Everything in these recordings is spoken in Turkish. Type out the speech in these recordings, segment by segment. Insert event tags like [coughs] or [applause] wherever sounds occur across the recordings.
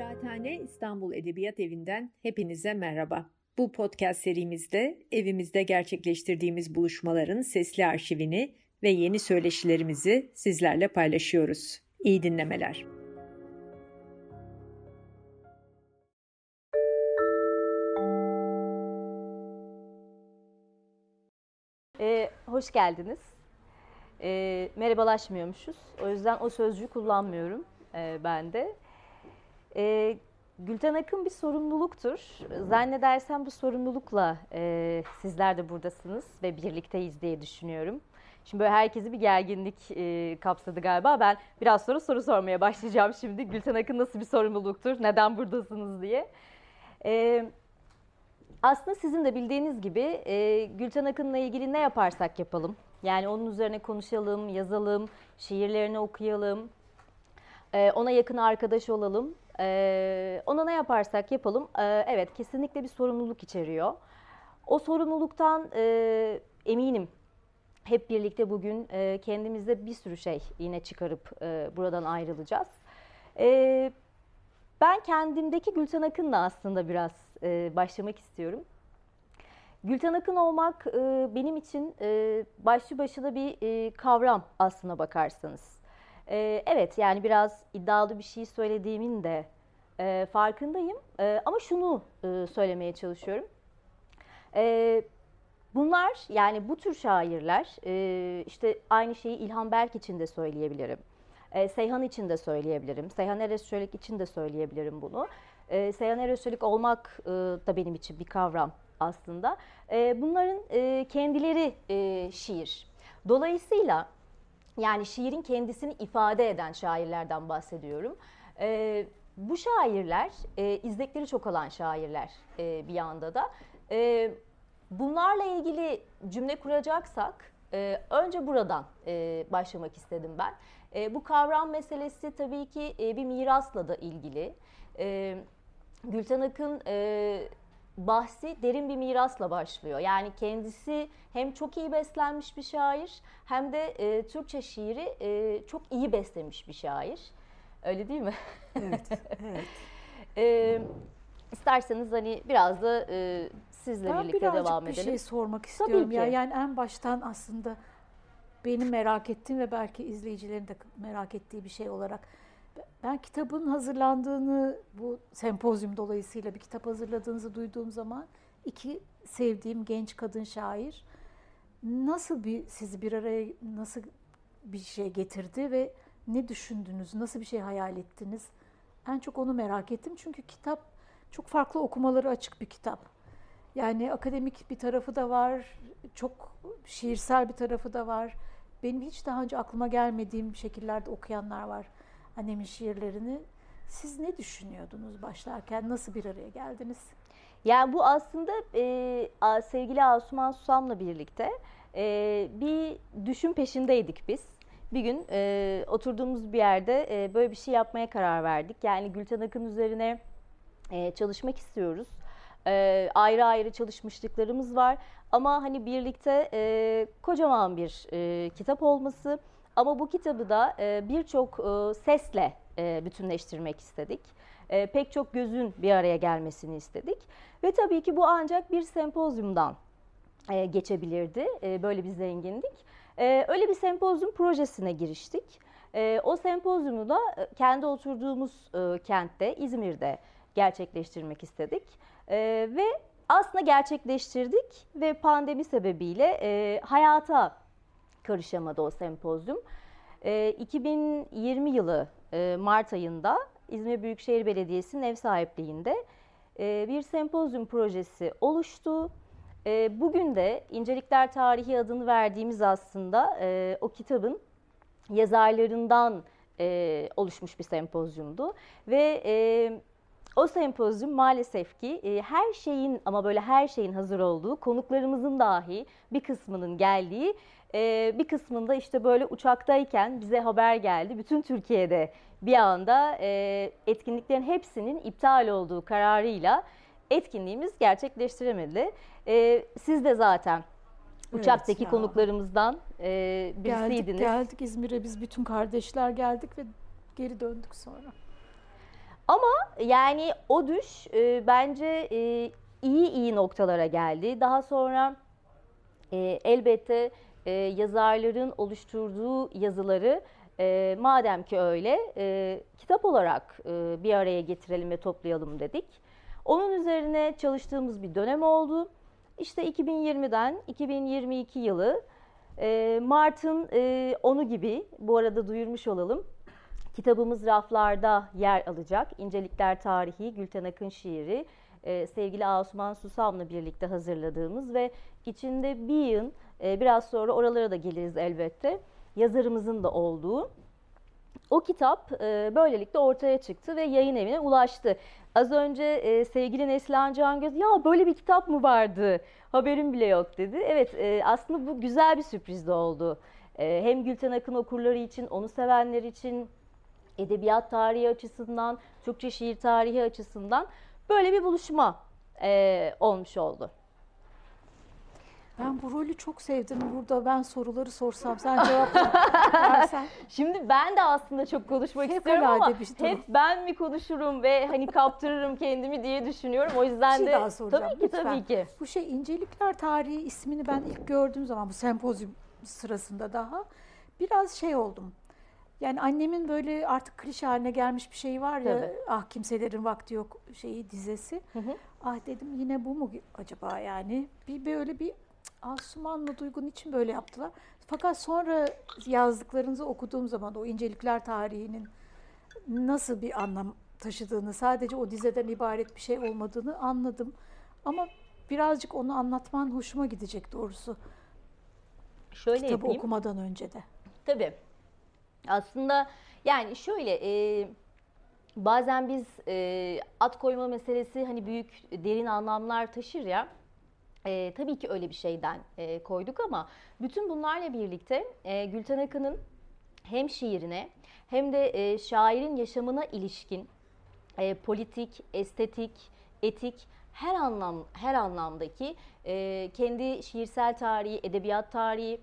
Kıraathane İstanbul Edebiyat Evi'nden hepinize merhaba. Bu podcast serimizde evimizde gerçekleştirdiğimiz buluşmaların sesli arşivini ve yeni söyleşilerimizi sizlerle paylaşıyoruz. İyi dinlemeler. Ee, hoş geldiniz. Ee, merhabalaşmıyormuşuz. O yüzden o sözcüğü kullanmıyorum e, ben de. Ee, Gülten Akın bir sorumluluktur. Zannedersem bu sorumlulukla e, sizler de buradasınız ve birlikteyiz diye düşünüyorum. Şimdi böyle herkesi bir gerginlik e, kapsadı galiba. Ben biraz sonra soru sormaya başlayacağım şimdi. Gülten Akın nasıl bir sorumluluktur, neden buradasınız diye. E, aslında sizin de bildiğiniz gibi e, Gülten Akın'la ilgili ne yaparsak yapalım. Yani onun üzerine konuşalım, yazalım, şiirlerini okuyalım, e, ona yakın arkadaş olalım. E, ona ne yaparsak yapalım, e, evet kesinlikle bir sorumluluk içeriyor. O sorumluluktan e, eminim hep birlikte bugün e, kendimize bir sürü şey yine çıkarıp e, buradan ayrılacağız. E, ben kendimdeki Gülten Akın'la aslında biraz e, başlamak istiyorum. Gülten Akın olmak e, benim için e, başlı başına bir e, kavram aslına bakarsanız. E, evet yani biraz iddialı bir şey söylediğimin de e, farkındayım. E, ama şunu e, söylemeye çalışıyorum. E, bunlar yani bu tür şairler e, işte aynı şeyi İlhan Berk için de söyleyebilirim. E, Seyhan için de söyleyebilirim. Seyhan Eresçölik için de söyleyebilirim bunu. E, Seyhan Eresçölik olmak e, da benim için bir kavram aslında. E, bunların e, kendileri e, şiir. Dolayısıyla yani şiirin kendisini ifade eden şairlerden bahsediyorum. E, bu şairler e, izlekleri çok olan şairler e, bir yanda da. E, bunlarla ilgili cümle kuracaksak e, önce buradan e, başlamak istedim ben. E, bu kavram meselesi tabii ki e, bir mirasla da ilgili. E, Gülten Akın e, bahsi derin bir mirasla başlıyor. Yani kendisi hem çok iyi beslenmiş bir şair hem de e, Türkçe şiiri e, çok iyi beslemiş bir şair. Öyle değil mi? Evet, [laughs] evet. e, isterseniz hani biraz da e, sizle ben birlikte devam bir edelim. şey sormak istiyorum. ki. Ya yani en baştan aslında benim merak ettiğim ve belki izleyicilerin de merak ettiği bir şey olarak ben kitabın hazırlandığını bu sempozyum dolayısıyla bir kitap hazırladığınızı duyduğum zaman iki sevdiğim genç kadın şair nasıl bir sizi bir araya nasıl bir şey getirdi ve ne düşündünüz? Nasıl bir şey hayal ettiniz? En çok onu merak ettim. Çünkü kitap çok farklı okumaları açık bir kitap. Yani akademik bir tarafı da var, çok şiirsel bir tarafı da var. Benim hiç daha önce aklıma gelmediğim şekillerde okuyanlar var annemin şiirlerini. Siz ne düşünüyordunuz başlarken? Nasıl bir araya geldiniz? Yani bu aslında e, sevgili Asuman Susam'la birlikte e, bir düşün peşindeydik biz. Bir gün e, oturduğumuz bir yerde e, böyle bir şey yapmaya karar verdik. Yani Gülten Akın üzerine e, çalışmak istiyoruz. E, ayrı ayrı çalışmışlıklarımız var. Ama hani birlikte e, kocaman bir e, kitap olması ama bu kitabı da e, birçok e, sesle e, bütünleştirmek istedik. Pek çok gözün bir araya gelmesini istedik. Ve tabii ki bu ancak bir sempozyumdan geçebilirdi. Böyle bir zenginlik. E, öyle bir sempozyum projesine giriştik. O sempozyumu da kendi oturduğumuz kentte, İzmir'de gerçekleştirmek istedik. Ve aslında gerçekleştirdik ve pandemi sebebiyle hayata karışamadı o sempozyum. E, 2020 yılı e, Mart ayında İzmir Büyükşehir Belediyesi'nin ev sahipliğinde e, bir sempozyum projesi oluştu. E, bugün de İncelikler Tarihi adını verdiğimiz aslında e, o kitabın yazarlarından e, oluşmuş bir sempozyumdu. Ve e, o sempozyum maalesef ki e, her şeyin ama böyle her şeyin hazır olduğu, konuklarımızın dahi bir kısmının geldiği, e, bir kısmında işte böyle uçaktayken bize haber geldi. Bütün Türkiye'de bir anda e, etkinliklerin hepsinin iptal olduğu kararıyla etkinliğimiz gerçekleştiremedi. E, siz de zaten uçaktaki ya. konuklarımızdan e, birisiydiniz. Geldik, geldik İzmir'e biz bütün kardeşler geldik ve geri döndük sonra. Ama yani o düş e, bence e, iyi iyi noktalara geldi. Daha sonra e, elbette e, yazarların oluşturduğu yazıları e, madem ki öyle e, kitap olarak e, bir araya getirelim ve toplayalım dedik. Onun üzerine çalıştığımız bir dönem oldu. İşte 2020'den 2022 yılı e, Mart'ın e, 10'u gibi bu arada duyurmuş olalım. Kitabımız raflarda yer alacak. İncelikler Tarihi, Gülten Akın şiiri, e, sevgili Asuman Susam'la birlikte hazırladığımız ve içinde bir yıl, e, biraz sonra oralara da geliriz elbette, yazarımızın da olduğu. O kitap e, böylelikle ortaya çıktı ve yayın evine ulaştı. Az önce e, sevgili Neslihan Cangöz ya böyle bir kitap mı vardı haberim bile yok dedi. Evet e, aslında bu güzel bir sürpriz de oldu. E, hem Gülten Akın okurları için, onu sevenler için, edebiyat tarihi açısından, Türkçe şiir tarihi açısından böyle bir buluşma e, olmuş oldu. Ben bu rolü çok sevdim. Burada ben soruları sorsam sen cevap [laughs] versen. Şimdi ben de aslında çok konuşmak Fevkalade istiyorum ama bir durum. hep ben mi konuşurum ve hani kaptırırım kendimi diye düşünüyorum. O yüzden şey de daha soracağım, tabii ki lütfen. tabii ki. Bu şey incelikler tarihi ismini ben ilk gördüğüm zaman bu sempozyum sırasında daha biraz şey oldum. Yani annemin böyle artık klişe haline gelmiş bir şey var ya Tabii. ah kimselerin vakti yok şeyi dizesi. Hı hı. Ah dedim yine bu mu acaba yani? Bir böyle bir Asuman'la Duygun için böyle yaptılar. Fakat sonra yazdıklarınızı okuduğum zaman o incelikler tarihinin nasıl bir anlam taşıdığını, sadece o dizeden ibaret bir şey olmadığını anladım. Ama birazcık onu anlatman hoşuma gidecek doğrusu. Şöyle Kitabı yapayım. okumadan önce de. Tabii. Aslında yani şöyle e, bazen biz e, at koyma meselesi hani büyük derin anlamlar taşır ya. E, tabii ki öyle bir şeyden e, koyduk ama bütün bunlarla birlikte e, Gülten Akın'ın hem şiirine hem de e, şairin yaşamına ilişkin e, politik, estetik, etik her anlam her anlamdaki e, kendi şiirsel tarihi, edebiyat tarihi,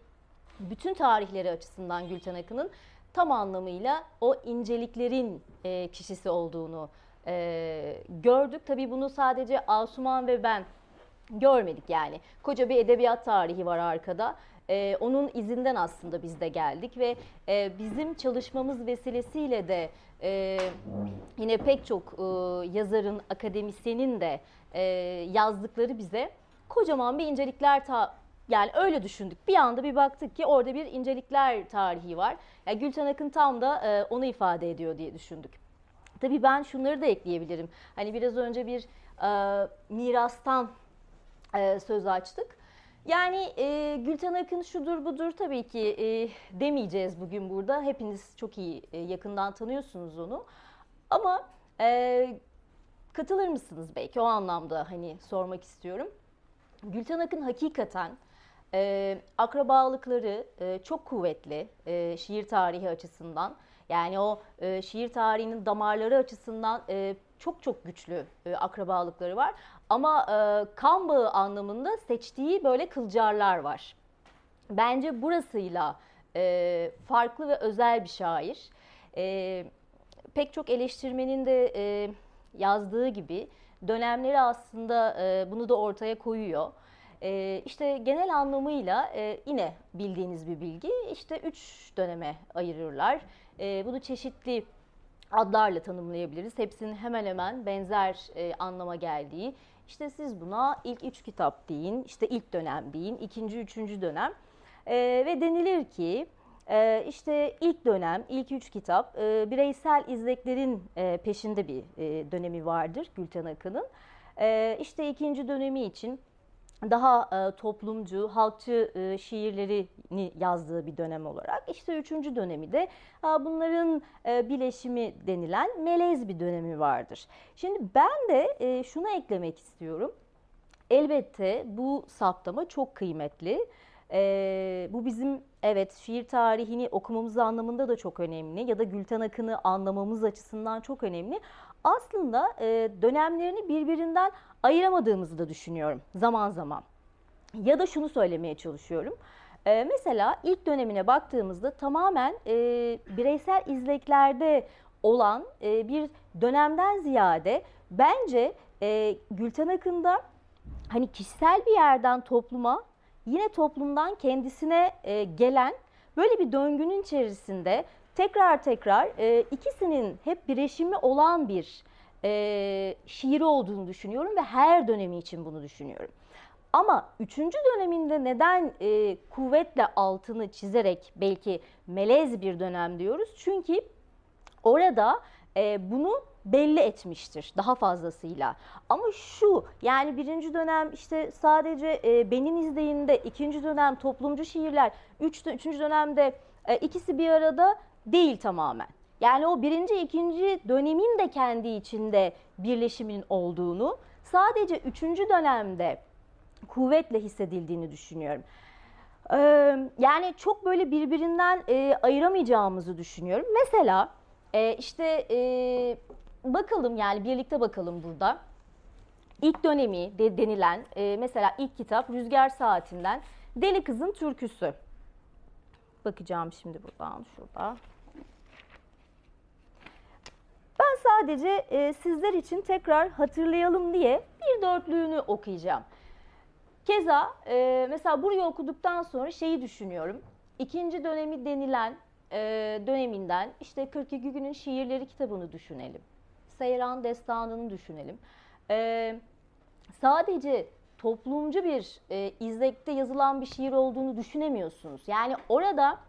bütün tarihleri açısından Gülten Akın'ın tam anlamıyla o inceliklerin e, kişisi olduğunu e, gördük. Tabii bunu sadece Asuman ve ben görmedik yani. Koca bir edebiyat tarihi var arkada. E, onun izinden aslında biz de geldik ve e, bizim çalışmamız vesilesiyle de e, yine pek çok e, yazarın, akademisyenin de e, yazdıkları bize kocaman bir incelikler ta yani öyle düşündük. Bir anda bir baktık ki orada bir incelikler tarihi var. Yani Gülten Akın tam da e, onu ifade ediyor diye düşündük. Tabii ben şunları da ekleyebilirim. Hani biraz önce bir e, mirastan e, söz açtık. Yani e, Gülten Akın şudur budur tabii ki e, demeyeceğiz bugün burada. Hepiniz çok iyi e, yakından tanıyorsunuz onu. Ama e, katılır mısınız belki o anlamda hani sormak istiyorum. Gülten Akın hakikaten e, akrabalıkları e, çok kuvvetli e, şiir tarihi açısından. Yani o e, şiir tarihinin damarları açısından e, çok çok güçlü e, akrabalıkları var. Ama e, kan bağı anlamında seçtiği böyle kılcarlar var. Bence burasıyla e, farklı ve özel bir şair. E, pek çok eleştirmenin de e, yazdığı gibi dönemleri aslında e, bunu da ortaya koyuyor. E, işte genel anlamıyla e, yine bildiğiniz bir bilgi işte üç döneme ayırırlar. E, bunu çeşitli adlarla tanımlayabiliriz. Hepsinin hemen hemen benzer e, anlama geldiği. İşte siz buna ilk üç kitap deyin, işte ilk dönem deyin, ikinci, üçüncü dönem. E, ve denilir ki e, işte ilk dönem, ilk üç kitap e, bireysel izleklerin e, peşinde bir e, dönemi vardır Gülten Akın'ın. E, işte ikinci dönemi için daha e, toplumcu, halkçı e, şiirlerini yazdığı bir dönem olarak. İşte üçüncü dönemi de e, bunların e, bileşimi denilen melez bir dönemi vardır. Şimdi ben de e, şunu eklemek istiyorum. Elbette bu saptama çok kıymetli. E, bu bizim evet şiir tarihini okumamız anlamında da çok önemli ya da Gülten Akın'ı anlamamız açısından çok önemli. Aslında e, dönemlerini birbirinden ayıramadığımızı da düşünüyorum zaman zaman. Ya da şunu söylemeye çalışıyorum. Ee, mesela ilk dönemine baktığımızda tamamen e, bireysel izleklerde olan e, bir dönemden ziyade bence e, Gülten Akın'da hani kişisel bir yerden topluma yine toplumdan kendisine e, gelen böyle bir döngünün içerisinde tekrar tekrar e, ikisinin hep bireşimi olan bir e, şiiri olduğunu düşünüyorum ve her dönemi için bunu düşünüyorum. Ama üçüncü döneminde neden e, kuvvetle altını çizerek belki melez bir dönem diyoruz? Çünkü orada e, bunu belli etmiştir daha fazlasıyla. Ama şu yani birinci dönem işte sadece e, benim izleyinde, ikinci dönem toplumcu şiirler, üç, üçüncü dönemde e, ikisi bir arada değil tamamen. Yani o birinci, ikinci dönemin de kendi içinde birleşimin olduğunu, sadece üçüncü dönemde kuvvetle hissedildiğini düşünüyorum. Ee, yani çok böyle birbirinden e, ayıramayacağımızı düşünüyorum. Mesela e, işte e, bakalım yani birlikte bakalım burada. İlk dönemi de denilen e, mesela ilk kitap Rüzgar Saatinden Deli Kızın Türküsü. Bakacağım şimdi buradan şurada. Ben sadece e, sizler için tekrar hatırlayalım diye bir dörtlüğünü okuyacağım. Keza e, mesela burayı okuduktan sonra şeyi düşünüyorum. İkinci dönemi denilen e, döneminden işte 42 günün şiirleri kitabını düşünelim. Seyran destanını düşünelim. E, sadece toplumcu bir e, izlekte yazılan bir şiir olduğunu düşünemiyorsunuz. Yani orada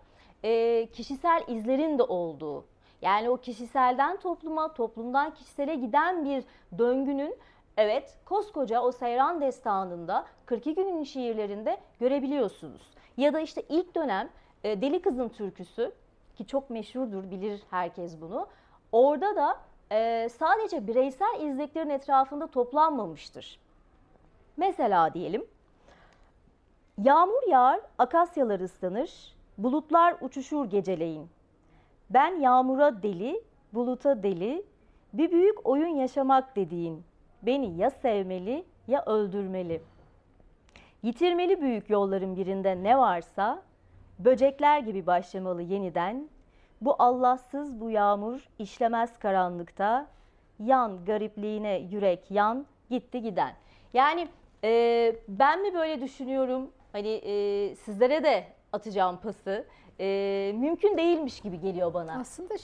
e, kişisel izlerin de olduğu, yani o kişiselden topluma, toplumdan kişisele giden bir döngünün evet koskoca o Seyran destanında 42 günün şiirlerinde görebiliyorsunuz. Ya da işte ilk dönem e, Deli Kızın türküsü ki çok meşhurdur bilir herkes bunu. Orada da e, sadece bireysel izleklerin etrafında toplanmamıştır. Mesela diyelim Yağmur yağar, akasyalar ıslanır, bulutlar uçuşur geceleyin. Ben yağmura deli, buluta deli, bir büyük oyun yaşamak dediğin. Beni ya sevmeli ya öldürmeli. Yitirmeli büyük yolların birinde ne varsa, böcekler gibi başlamalı yeniden. Bu Allahsız bu yağmur işlemez karanlıkta. Yan garipliğine yürek yan gitti giden. Yani e, ben mi böyle düşünüyorum? Hani e, sizlere de atacağım pası. E, mümkün değilmiş gibi geliyor bana. Aslında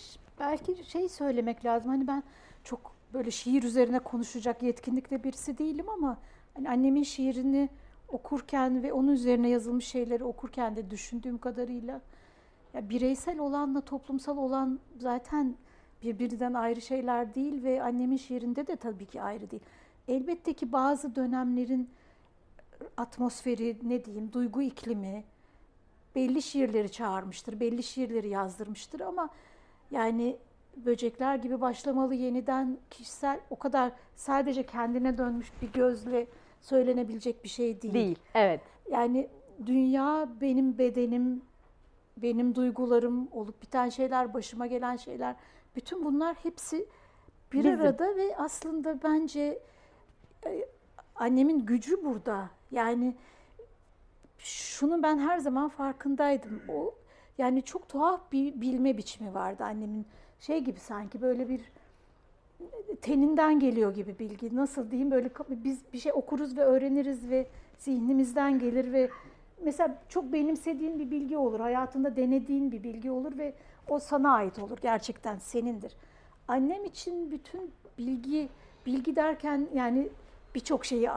belki şey söylemek lazım. Hani ben çok böyle şiir üzerine konuşacak yetkinlikte birisi değilim ama hani annemin şiirini okurken ve onun üzerine yazılmış şeyleri okurken de düşündüğüm kadarıyla ya bireysel olanla toplumsal olan zaten birbirinden ayrı şeyler değil ve annemin şiirinde de tabii ki ayrı değil. Elbette ki bazı dönemlerin atmosferi ne diyeyim duygu iklimi belli şiirleri çağırmıştır, belli şiirleri yazdırmıştır ama yani böcekler gibi başlamalı yeniden kişisel o kadar sadece kendine dönmüş bir gözle söylenebilecek bir şey değil. Değil, evet. Yani dünya benim bedenim, benim duygularım, olup biten şeyler, başıma gelen şeyler, bütün bunlar hepsi bir Bizim. arada ve aslında bence e, annemin gücü burada. Yani şunu ben her zaman farkındaydım. O yani çok tuhaf bir bilme biçimi vardı annemin. Şey gibi sanki böyle bir teninden geliyor gibi bilgi. Nasıl diyeyim böyle biz bir şey okuruz ve öğreniriz ve zihnimizden gelir ve mesela çok benimsediğin bir bilgi olur. Hayatında denediğin bir bilgi olur ve o sana ait olur. Gerçekten senindir. Annem için bütün bilgi bilgi derken yani birçok şeyi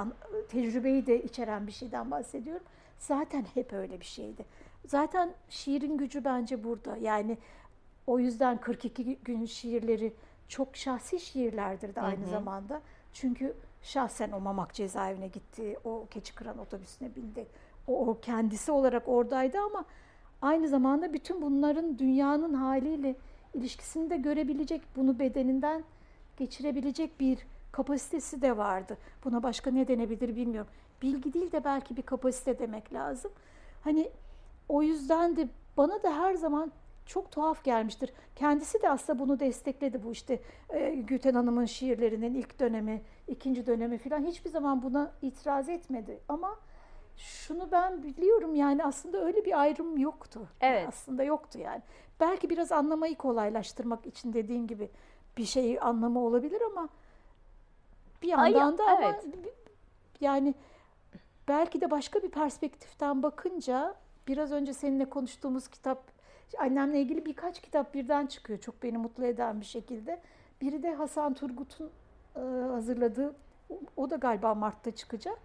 tecrübeyi de içeren bir şeyden bahsediyorum. Zaten hep öyle bir şeydi. Zaten şiirin gücü bence burada. Yani o yüzden 42 gün şiirleri çok şahsi şiirlerdir de aynı hı hı. zamanda. Çünkü şahsen o Mamak cezaevine gitti, o keçi kıran otobüsüne bindi. O, o kendisi olarak oradaydı ama aynı zamanda bütün bunların dünyanın haliyle ilişkisini de görebilecek, bunu bedeninden geçirebilecek bir kapasitesi de vardı. Buna başka ne denebilir bilmiyorum. Bilgi değil de belki bir kapasite demek lazım. Hani o yüzden de bana da her zaman çok tuhaf gelmiştir. Kendisi de aslında bunu destekledi bu işte e, Gülten Hanım'ın şiirlerinin ilk dönemi, ikinci dönemi falan hiçbir zaman buna itiraz etmedi. Ama şunu ben biliyorum yani aslında öyle bir ayrım yoktu. Evet. Aslında yoktu yani. Belki biraz anlamayı kolaylaştırmak için dediğin gibi bir şeyi anlamı olabilir ama bir yandan Ay, da ama evet. yani belki de başka bir perspektiften bakınca biraz önce seninle konuştuğumuz kitap annemle ilgili birkaç kitap birden çıkıyor çok beni mutlu eden bir şekilde. Biri de Hasan Turgut'un e, hazırladığı o da galiba Mart'ta çıkacak.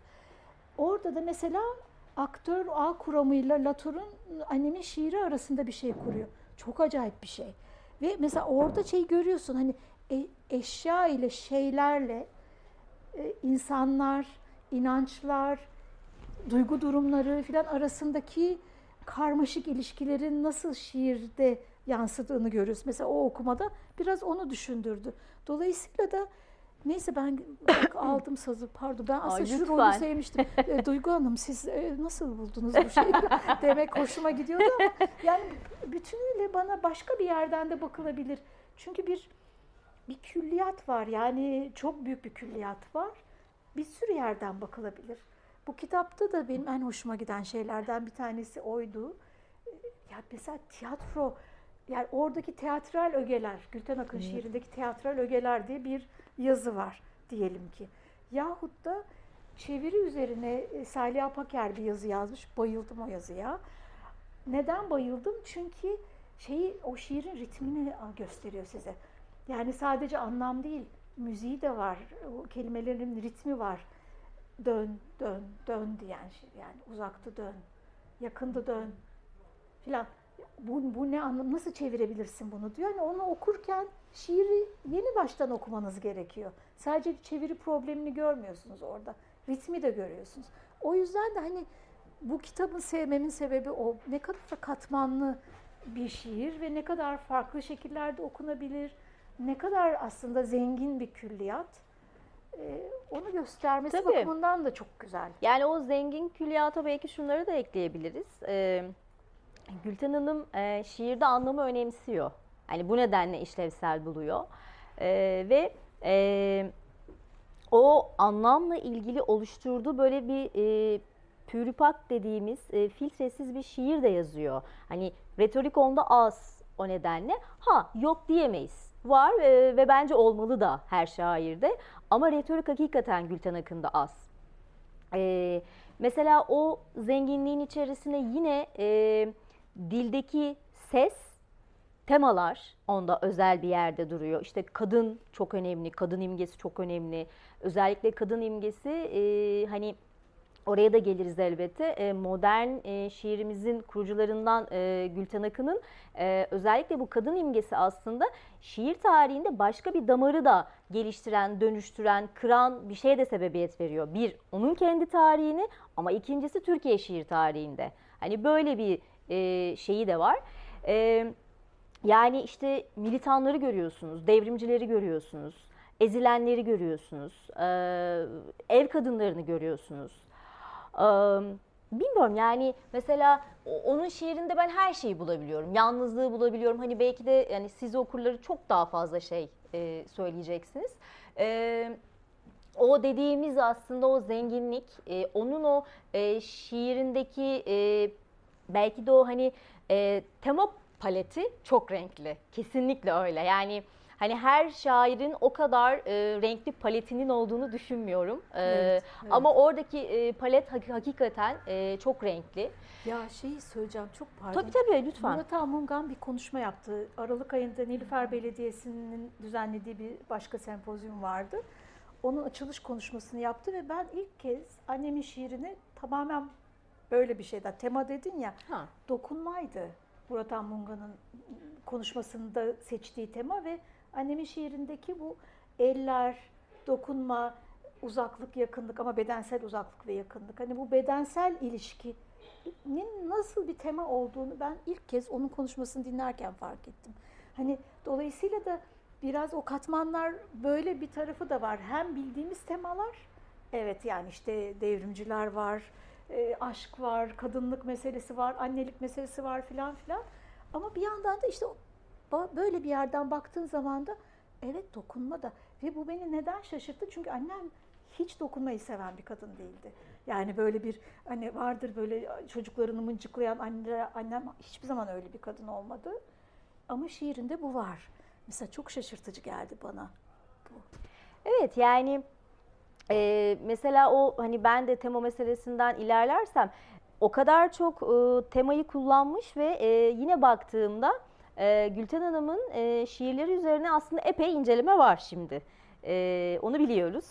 Orada da mesela aktör ağ kuramıyla Latour'un annemin şiiri arasında bir şey kuruyor. Çok acayip bir şey. Ve mesela orada şey görüyorsun hani e- eşya ile şeylerle e, insanlar, inançlar, duygu durumları filan arasındaki karmaşık ilişkilerin nasıl şiirde yansıdığını görüyoruz. Mesela o okumada biraz onu düşündürdü. Dolayısıyla da neyse ben bak [coughs] aldım sazı pardon ben aslında Ay, şu rolü sevmiştim. [laughs] E, Duygu Hanım siz e, nasıl buldunuz bu şeyi [laughs] demek hoşuma gidiyordu ama yani bütünüyle bana başka bir yerden de bakılabilir. Çünkü bir bir külliyat var yani çok büyük bir külliyat var. Bir sürü yerden bakılabilir. Bu kitapta da benim en hoşuma giden şeylerden bir tanesi oydu. Ya mesela tiyatro, yani oradaki teatral ögeler, Gülten Akın şiirindeki teatral ögeler diye bir yazı var diyelim ki. Yahut da çeviri üzerine e, Salih Apaker bir yazı yazmış. Bayıldım o yazıya. Neden bayıldım? Çünkü şeyi o şiirin ritmini gösteriyor size. Yani sadece anlam değil, müziği de var, o kelimelerin ritmi var. Dön, dön, dön diyen şey. Yani uzakta dön, yakında dön filan. Bu, bu ne anlam, nasıl çevirebilirsin bunu diyor. Yani onu okurken şiiri yeni baştan okumanız gerekiyor. Sadece çeviri problemini görmüyorsunuz orada. Ritmi de görüyorsunuz. O yüzden de hani bu kitabı sevmemin sebebi o. Ne kadar katmanlı bir şiir ve ne kadar farklı şekillerde okunabilir. Ne kadar aslında zengin bir külliyat. Ee, onu göstermesi Tabii. bakımından da çok güzel. Yani o zengin külliyata belki şunları da ekleyebiliriz. Ee, Gülten Hanım e, şiirde anlamı önemsiyor. Yani bu nedenle işlevsel buluyor. Ee, ve e, o anlamla ilgili oluşturduğu böyle bir e, pürüpak dediğimiz e, filtresiz bir şiir de yazıyor. Hani retorik onda az o nedenle. Ha yok diyemeyiz. Var e, ve bence olmalı da her şairde. Ama retorik hakikaten Gülten Akın'da az. Ee, mesela o zenginliğin içerisine yine e, dildeki ses, temalar onda özel bir yerde duruyor. İşte kadın çok önemli, kadın imgesi çok önemli. Özellikle kadın imgesi e, hani oraya da geliriz elbette. E, modern e, şiirimizin kurucularından e, Gülten Akın'ın e, özellikle bu kadın imgesi aslında şiir tarihinde başka bir damarı da geliştiren, dönüştüren, kıran bir şeye de sebebiyet veriyor. Bir, onun kendi tarihini ama ikincisi Türkiye şiir tarihinde. Hani böyle bir e, şeyi de var. E, yani işte militanları görüyorsunuz, devrimcileri görüyorsunuz, ezilenleri görüyorsunuz, e, ev kadınlarını görüyorsunuz. Bilmiyorum yani mesela onun şiirinde ben her şeyi bulabiliyorum. Yalnızlığı bulabiliyorum. Hani belki de yani siz okurları çok daha fazla şey e, söyleyeceksiniz. O dediğimiz aslında o zenginlik, e, onun o e, şiirindeki belki de o hani e, tema paleti çok renkli. Kesinlikle öyle. Yani hani her şairin o kadar e, renkli paletinin olduğunu düşünmüyorum. E, Evet, evet. Ama oradaki e, palet hak- hakikaten e, çok renkli. Ya şeyi söyleyeceğim çok pardon. Tabii tabii lütfen. Murat Amungan bir konuşma yaptı. Aralık ayında Nilüfer Belediyesi'nin düzenlediği bir başka sempozyum vardı. Onun açılış konuşmasını yaptı ve ben ilk kez annemin şiirini tamamen böyle bir şeyden. Tema dedin ya, Ha. dokunmaydı. Murat Amungan'ın konuşmasında seçtiği tema ve annemin şiirindeki bu eller, dokunma, uzaklık, yakınlık ama bedensel uzaklık ve yakınlık. Hani bu bedensel ilişkinin nasıl bir tema olduğunu ben ilk kez onun konuşmasını dinlerken fark ettim. Hani dolayısıyla da biraz o katmanlar böyle bir tarafı da var. Hem bildiğimiz temalar, evet yani işte devrimciler var, e, aşk var, kadınlık meselesi var, annelik meselesi var filan filan. Ama bir yandan da işte böyle bir yerden baktığın zaman da evet dokunma da ve bu beni neden şaşırttı? Çünkü annem hiç dokunmayı seven bir kadın değildi. Yani böyle bir hani vardır böyle çocuklarını mıncıklayan anne, annem hiçbir zaman öyle bir kadın olmadı. Ama şiirinde bu var. Mesela çok şaşırtıcı geldi bana bu. Evet yani e, mesela o hani ben de tema meselesinden ilerlersem o kadar çok e, temayı kullanmış ve e, yine baktığımda e, Gülten Hanım'ın e, şiirleri üzerine aslında epey inceleme var şimdi. E, onu biliyoruz.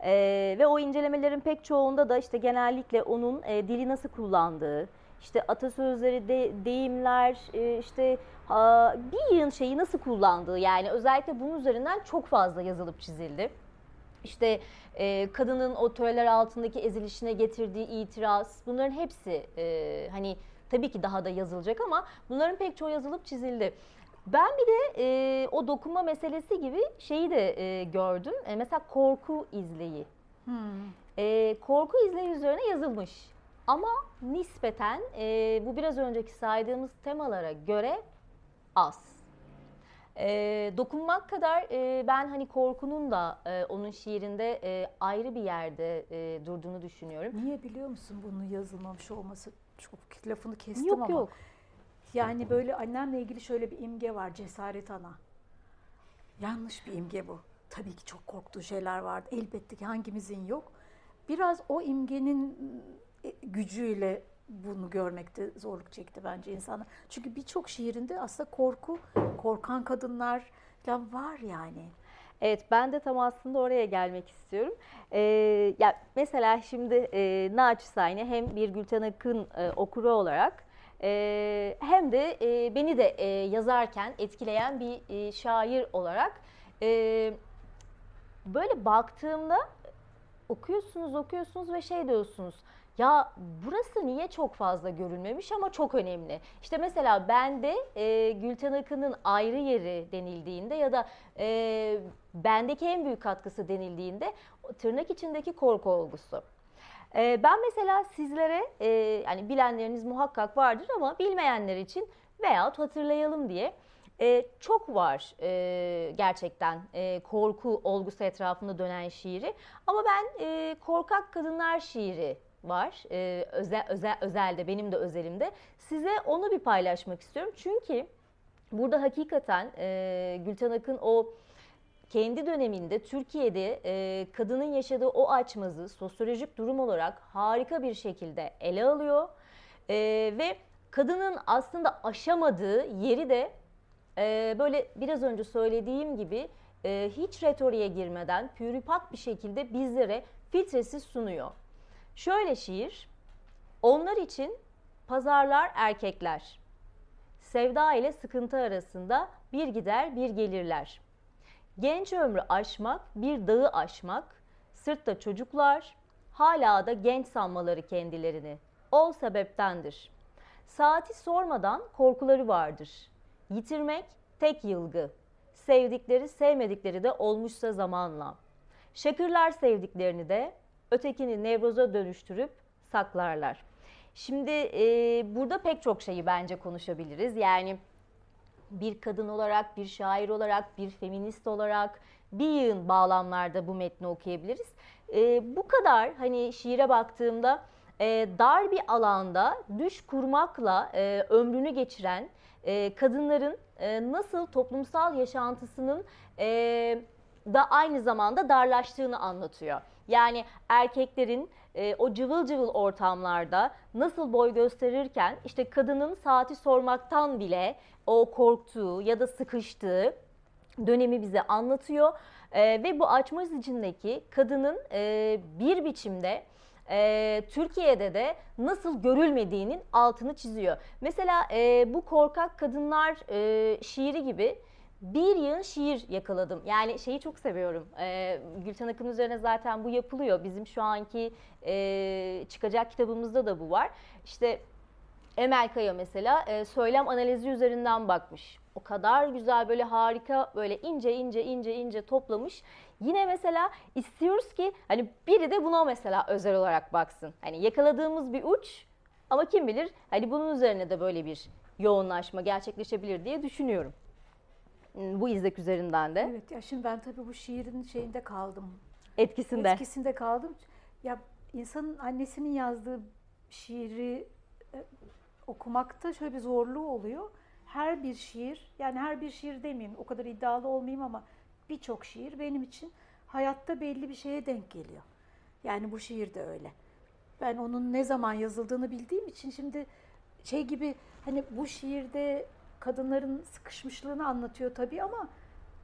E, ve o incelemelerin pek çoğunda da işte genellikle onun e, dili nasıl kullandığı, işte atasözleri, de, deyimler, e, işte a, bir yığın şeyi nasıl kullandığı yani özellikle bunun üzerinden çok fazla yazılıp çizildi. İşte e, kadının o töreler altındaki ezilişine getirdiği itiraz bunların hepsi e, hani tabii ki daha da yazılacak ama bunların pek çoğu yazılıp çizildi. Ben bir de e, o dokunma meselesi gibi şeyi de e, gördüm. E, mesela korku izleyi. Hmm. E, korku izleyi üzerine yazılmış. Ama nispeten e, bu biraz önceki saydığımız temalara göre az. E, dokunmak kadar e, ben hani korkunun da e, onun şiirinde e, ayrı bir yerde e, durduğunu düşünüyorum. Niye biliyor musun bunun yazılmamış olması? Çok lafını kestim Yok ama. yok. Yani böyle annemle ilgili şöyle bir imge var. Cesaret ana. Yanlış bir imge bu. Tabii ki çok korktuğu şeyler vardı. Elbette ki hangimizin yok. Biraz o imgenin e, gücüyle bunu görmekte zorluk çekti bence insanlar. Çünkü birçok şiirinde aslında korku, korkan kadınlar falan var yani. Evet ben de tam aslında oraya gelmek istiyorum. Ee, ya mesela şimdi e, naçizane hem bir Gülten Akın e, okuru olarak e, hem de e, beni de e, yazarken etkileyen bir e, şair olarak e, böyle baktığımda okuyorsunuz okuyorsunuz ve şey diyorsunuz. Ya burası niye çok fazla görülmemiş ama çok önemli. İşte mesela bende e, Gülten Akın'ın ayrı yeri denildiğinde ya da e, bendeki en büyük katkısı denildiğinde tırnak içindeki korku olgusu. E, ben mesela sizlere e, yani bilenleriniz muhakkak vardır ama bilmeyenler için veyahut hatırlayalım diye e, çok var e, gerçekten e, korku olgusu etrafında dönen şiiri. Ama ben e, korkak kadınlar şiiri var. E, özel, özel, özelde benim de özelimde. Size onu bir paylaşmak istiyorum. Çünkü burada hakikaten e, Gülten Akın o kendi döneminde Türkiye'de e, kadının yaşadığı o açmazı sosyolojik durum olarak harika bir şekilde ele alıyor. E, ve kadının aslında aşamadığı yeri de e, böyle biraz önce söylediğim gibi e, hiç retoriğe girmeden pürüpak bir şekilde bizlere filtresiz sunuyor. Şöyle şiir, onlar için pazarlar erkekler, sevda ile sıkıntı arasında bir gider bir gelirler. Genç ömrü aşmak, bir dağı aşmak, sırtta çocuklar, hala da genç sanmaları kendilerini. O sebeptendir. Saati sormadan korkuları vardır. Yitirmek tek yılgı. Sevdikleri sevmedikleri de olmuşsa zamanla. Şakırlar sevdiklerini de ötekini nevroza dönüştürüp saklarlar. Şimdi e, burada pek çok şeyi bence konuşabiliriz. Yani bir kadın olarak, bir şair olarak, bir feminist olarak bir yığın bağlamlarda bu metni okuyabiliriz. E, bu kadar hani şiire baktığımda e, dar bir alanda düş kurmakla e, ömrünü geçiren e, kadınların e, nasıl toplumsal yaşantısının e, da aynı zamanda darlaştığını anlatıyor. Yani erkeklerin e, o cıvıl cıvıl ortamlarda nasıl boy gösterirken işte kadının saati sormaktan bile o korktuğu ya da sıkıştığı dönemi bize anlatıyor. E, ve bu açmaz içindeki kadının e, bir biçimde e, Türkiye'de de nasıl görülmediğinin altını çiziyor. Mesela e, bu korkak kadınlar e, şiiri gibi bir yığın şiir yakaladım. Yani şeyi çok seviyorum. Ee, Gülten Akın üzerine zaten bu yapılıyor. Bizim şu anki e, çıkacak kitabımızda da bu var. İşte Emel Kaya mesela e, söylem analizi üzerinden bakmış. O kadar güzel böyle harika böyle ince ince ince ince toplamış. Yine mesela istiyoruz ki hani biri de buna mesela özel olarak baksın. Hani yakaladığımız bir uç ama kim bilir hani bunun üzerine de böyle bir yoğunlaşma gerçekleşebilir diye düşünüyorum bu izlek üzerinden de. Evet ya şimdi ben tabii bu şiirin şeyinde kaldım. Etkisinde. Etkisinde kaldım. Ya insanın annesinin yazdığı şiiri e, okumakta şöyle bir zorluğu oluyor. Her bir şiir, yani her bir şiir demeyeyim, o kadar iddialı olmayayım ama birçok şiir benim için hayatta belli bir şeye denk geliyor. Yani bu şiir de öyle. Ben onun ne zaman yazıldığını bildiğim için şimdi şey gibi hani bu şiirde kadınların sıkışmışlığını anlatıyor tabii ama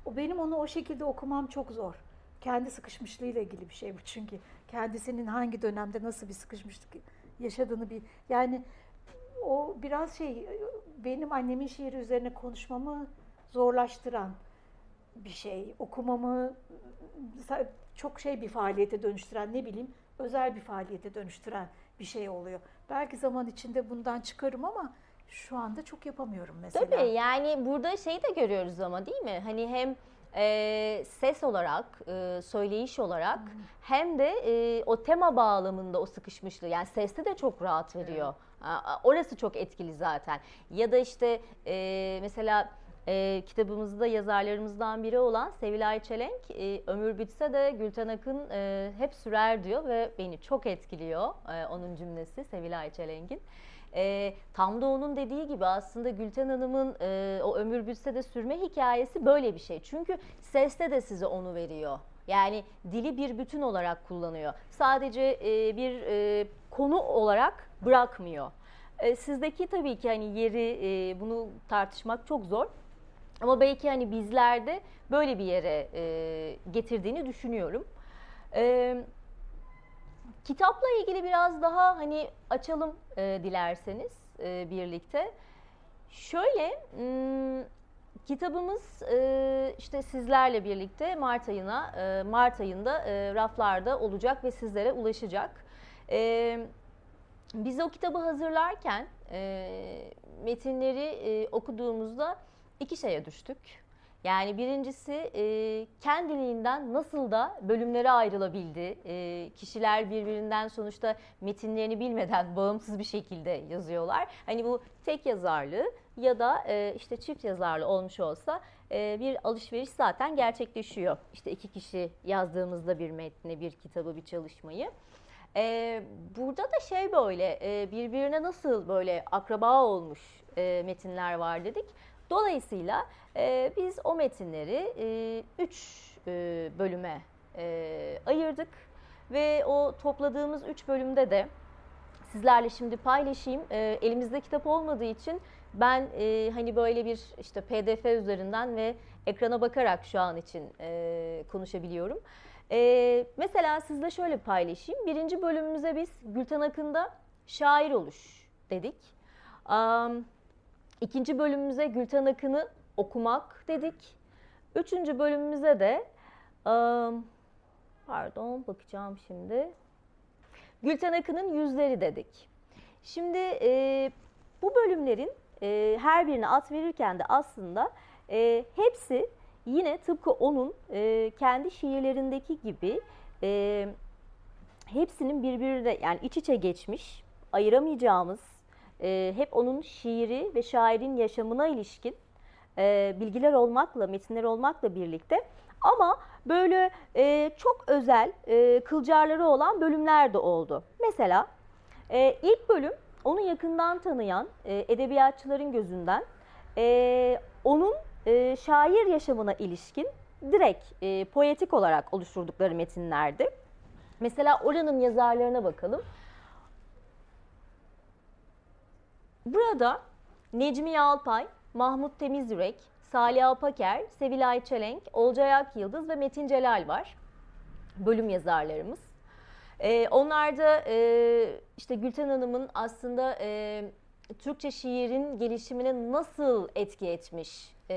o benim onu o şekilde okumam çok zor. Kendi sıkışmışlığıyla ilgili bir şey bu çünkü. Kendisinin hangi dönemde nasıl bir sıkışmışlık yaşadığını bir yani o biraz şey benim annemin şiiri üzerine konuşmamı zorlaştıran bir şey. Okumamı çok şey bir faaliyete dönüştüren ne bileyim özel bir faaliyete dönüştüren bir şey oluyor. Belki zaman içinde bundan çıkarım ama şu anda çok yapamıyorum mesela. Tabii yani burada şey de görüyoruz ama değil mi? Hani hem e, ses olarak, e, söyleyiş olarak hmm. hem de e, o tema bağlamında o sıkışmışlığı yani seste de çok rahat veriyor. Evet. Orası çok etkili zaten. Ya da işte e, mesela e, kitabımızda yazarlarımızdan biri olan Sevilay Çelenk e, ömür bitse de Gülten Akın e, hep sürer diyor ve beni çok etkiliyor e, onun cümlesi Sevilay Çelenk'in. E, tam da onun dediği gibi aslında Gülten Hanım'ın e, o ömür bitse de sürme hikayesi böyle bir şey. Çünkü seste de size onu veriyor. Yani dili bir bütün olarak kullanıyor. Sadece e, bir e, konu olarak bırakmıyor. E, sizdeki tabii ki hani yeri e, bunu tartışmak çok zor. Ama belki hani bizlerde böyle bir yere e, getirdiğini düşünüyorum. E, kitapla ilgili biraz daha hani açalım e, dilerseniz e, birlikte. Şöyle m, kitabımız e, işte sizlerle birlikte Mart ayına e, Mart ayında e, raflarda olacak ve sizlere ulaşacak. E, biz o kitabı hazırlarken e, metinleri e, okuduğumuzda iki şeye düştük. Yani birincisi e, kendiliğinden nasıl da bölümlere ayrılabildi. E, kişiler birbirinden sonuçta metinlerini bilmeden [laughs] bağımsız bir şekilde yazıyorlar. Hani bu tek yazarlı ya da e, işte çift yazarlı olmuş olsa e, bir alışveriş zaten gerçekleşiyor. İşte iki kişi yazdığımızda bir metni, bir kitabı, bir çalışmayı. E, burada da şey böyle e, birbirine nasıl böyle akraba olmuş e, metinler var dedik. Dolayısıyla e, biz o metinleri e, üç e, bölüme e, ayırdık ve o topladığımız üç bölümde de sizlerle şimdi paylaşayım. E, elimizde kitap olmadığı için ben e, hani böyle bir işte PDF üzerinden ve ekrana bakarak şu an için e, konuşabiliyorum. E, mesela sizle şöyle paylaşayım. Birinci bölümümüze biz Gülten Akın'da şair oluş dedik. Um, İkinci bölümümüze Gülten Akın'ı okumak dedik. Üçüncü bölümümüze de pardon bakacağım şimdi. Gülten Akın'ın yüzleri dedik. Şimdi bu bölümlerin her birine at verirken de aslında hepsi yine tıpkı onun kendi şiirlerindeki gibi hepsinin birbirine yani iç içe geçmiş ayıramayacağımız e, hep onun şiiri ve şairin yaşamına ilişkin e, bilgiler olmakla, metinler olmakla birlikte ama böyle e, çok özel e, kılcarları olan bölümler de oldu. Mesela e, ilk bölüm onu yakından tanıyan e, edebiyatçıların gözünden e, onun e, şair yaşamına ilişkin direkt e, poetik olarak oluşturdukları metinlerdi. Mesela oranın yazarlarına bakalım. Burada Necmi Yalpay, Mahmut Temizyürek, Salih Apaker, Sevilay Çelenk, Olcay Akyıldız ve Metin Celal var. Bölüm yazarlarımız. Ee, onlar da e, işte Gülten Hanım'ın aslında e, Türkçe şiirin gelişimine nasıl etki etmiş e,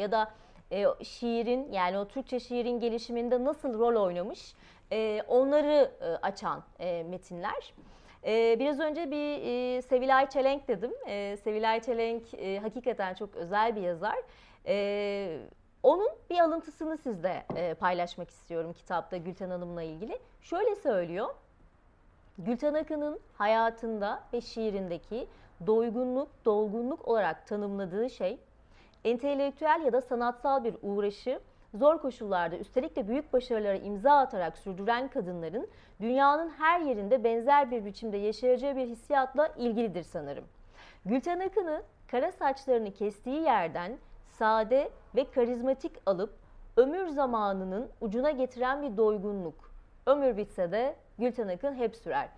ya da e, şiirin yani o Türkçe şiirin gelişiminde nasıl rol oynamış e, onları e, açan e, metinler. Ee, biraz önce bir e, Sevilay Çelenk dedim. Ee, Sevilay Çelenk e, hakikaten çok özel bir yazar. Ee, onun bir alıntısını sizle e, paylaşmak istiyorum kitapta Gülten Hanım'la ilgili. Şöyle söylüyor. Gülten Akın'ın hayatında ve şiirindeki doygunluk, dolgunluk olarak tanımladığı şey entelektüel ya da sanatsal bir uğraşı zor koşullarda üstelik de büyük başarılara imza atarak sürdüren kadınların dünyanın her yerinde benzer bir biçimde yaşayacağı bir hissiyatla ilgilidir sanırım. Gülten Akın'ı kara saçlarını kestiği yerden sade ve karizmatik alıp ömür zamanının ucuna getiren bir doygunluk. Ömür bitse de Gülten Akın hep sürer.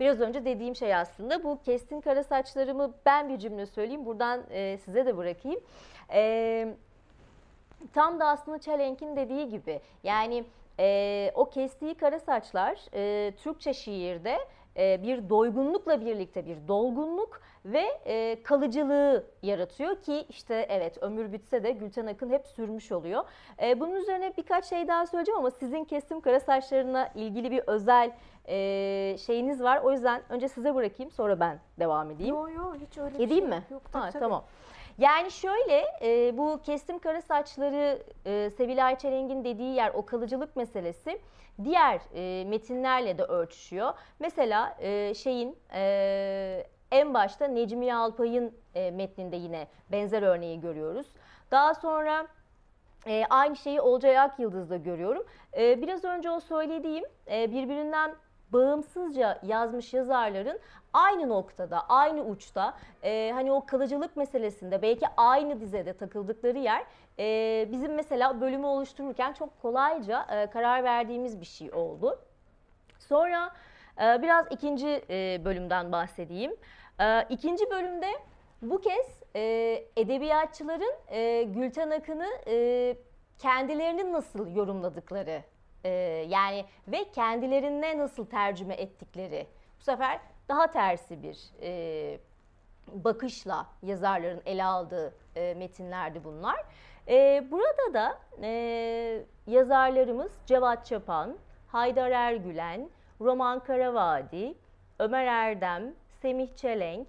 Biraz önce dediğim şey aslında bu kestin kara saçlarımı ben bir cümle söyleyeyim buradan e, size de bırakayım. E, tam da aslında Çelenk'in dediği gibi yani e, o kestiği kara saçlar e, Türkçe şiirde e, bir doygunlukla birlikte bir dolgunluk ve e, kalıcılığı yaratıyor ki işte evet ömür bitse de Gülten Akın hep sürmüş oluyor. E, bunun üzerine birkaç şey daha söyleyeceğim ama sizin kesim kara saçlarına ilgili bir özel e, şeyiniz var. O yüzden önce size bırakayım sonra ben devam edeyim. Yok yok hiç öyle Edeyim bir şey mi? Yok, ha, tabii, tabii. tamam. Yani şöyle e, bu kestim kara saçları e, Sevilay Çelenk'in dediği yer o kalıcılık meselesi diğer e, metinlerle de örtüşüyor. Mesela e, şeyin e, en başta Necmiye Alpay'ın e, metninde yine benzer örneği görüyoruz. Daha sonra e, aynı şeyi Olcay Akyıldız'da görüyorum. E, biraz önce o söylediğim e, birbirinden bağımsızca yazmış yazarların aynı noktada, aynı uçta e, hani o kalıcılık meselesinde belki aynı dizede takıldıkları yer e, bizim mesela bölümü oluştururken çok kolayca e, karar verdiğimiz bir şey oldu. Sonra e, biraz ikinci e, bölümden bahsedeyim. E, ikinci bölümde bu kez e, edebiyatçıların e, Gülten Akın'ı e, kendilerini nasıl yorumladıkları e, yani ve kendilerine nasıl tercüme ettikleri bu sefer daha tersi bir e, bakışla yazarların ele aldığı e, metinlerdi bunlar. E, burada da e, yazarlarımız Cevat Çapan, Haydar Ergülen, Roman Karavadi, Ömer Erdem, Semih Çelenk,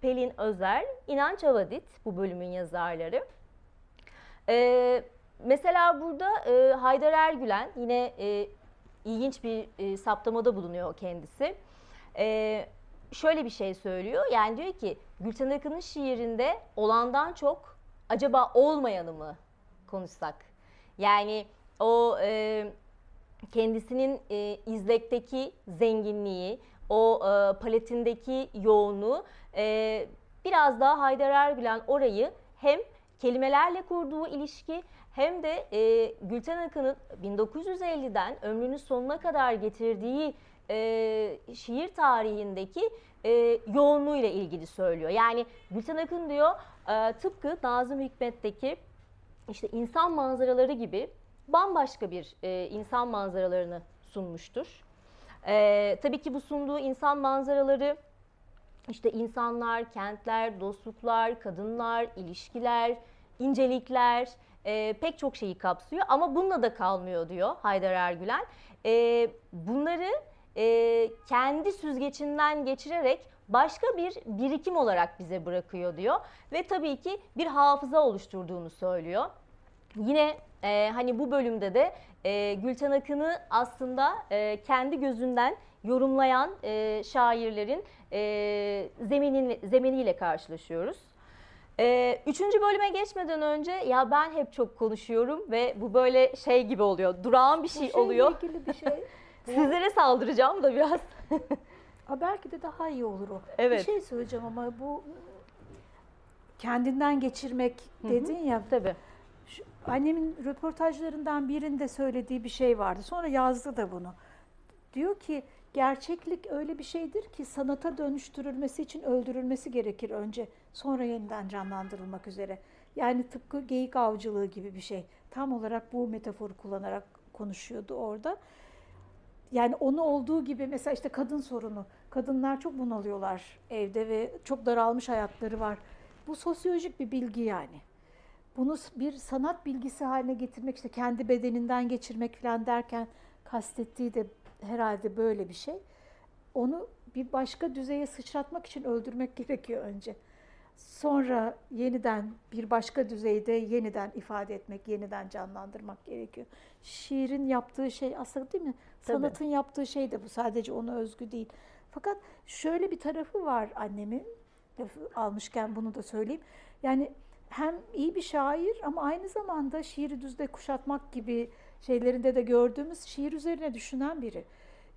Pelin Özer, İnanç Avadit bu bölümün yazarları. E, mesela burada e, Haydar Ergülen yine e, ilginç bir e, saptamada bulunuyor kendisi. E, şöyle bir şey söylüyor. Yani diyor ki Gülten Akın'ın şiirinde olandan çok acaba olmayanı mı konuşsak? Yani o e, kendisinin e, izlekteki zenginliği, o e, paletindeki yoğunluğu e, biraz daha Haydar Ergülen orayı hem kelimelerle kurduğu ilişki hem de e, Gülten Akın'ın 1950'den ömrünün sonuna kadar getirdiği e, şiir tarihindeki e, yoğunluğuyla ilgili söylüyor. Yani Gülten Akın diyor e, tıpkı Nazım Hikmet'teki işte insan manzaraları gibi bambaşka bir e, insan manzaralarını sunmuştur. E, tabii ki bu sunduğu insan manzaraları işte insanlar, kentler, dostluklar, kadınlar, ilişkiler, incelikler e, pek çok şeyi kapsıyor ama bununla da kalmıyor diyor Haydar Ergülen. E, bunları e, kendi süzgecinden geçirerek başka bir birikim olarak bize bırakıyor diyor ve tabii ki bir hafıza oluşturduğunu söylüyor. Yine e, hani bu bölümde de e, Gülten Akın'ı aslında e, kendi gözünden yorumlayan e, şairlerin e, zeminin, zeminiyle karşılaşıyoruz. E, üçüncü bölüme geçmeden önce ya ben hep çok konuşuyorum ve bu böyle şey gibi oluyor, durağan bir Bu şey şeyle oluyor. ilgili bir şey. [laughs] Sizlere saldıracağım da biraz. Ha, belki de daha iyi olur o. Evet. Bir şey söyleyeceğim ama bu kendinden geçirmek dedin ya. Tabii. Şu, annemin röportajlarından birinde söylediği bir şey vardı. Sonra yazdı da bunu. Diyor ki gerçeklik öyle bir şeydir ki sanata dönüştürülmesi için öldürülmesi gerekir önce. Sonra yeniden canlandırılmak üzere. Yani tıpkı geyik avcılığı gibi bir şey. Tam olarak bu metaforu kullanarak konuşuyordu orada. Yani onu olduğu gibi mesela işte kadın sorunu. Kadınlar çok bunalıyorlar evde ve çok daralmış hayatları var. Bu sosyolojik bir bilgi yani. Bunu bir sanat bilgisi haline getirmek işte kendi bedeninden geçirmek falan derken kastettiği de herhalde böyle bir şey. Onu bir başka düzeye sıçratmak için öldürmek [laughs] gerekiyor önce. Sonra yeniden bir başka düzeyde yeniden ifade etmek, yeniden canlandırmak gerekiyor. Şiirin yaptığı şey aslında değil mi? Tabii. Sanatın yaptığı şey de bu. Sadece ona özgü değil. Fakat şöyle bir tarafı var annemin. Almışken bunu da söyleyeyim. Yani hem iyi bir şair ama aynı zamanda şiiri düzde kuşatmak gibi şeylerinde de gördüğümüz şiir üzerine düşünen biri.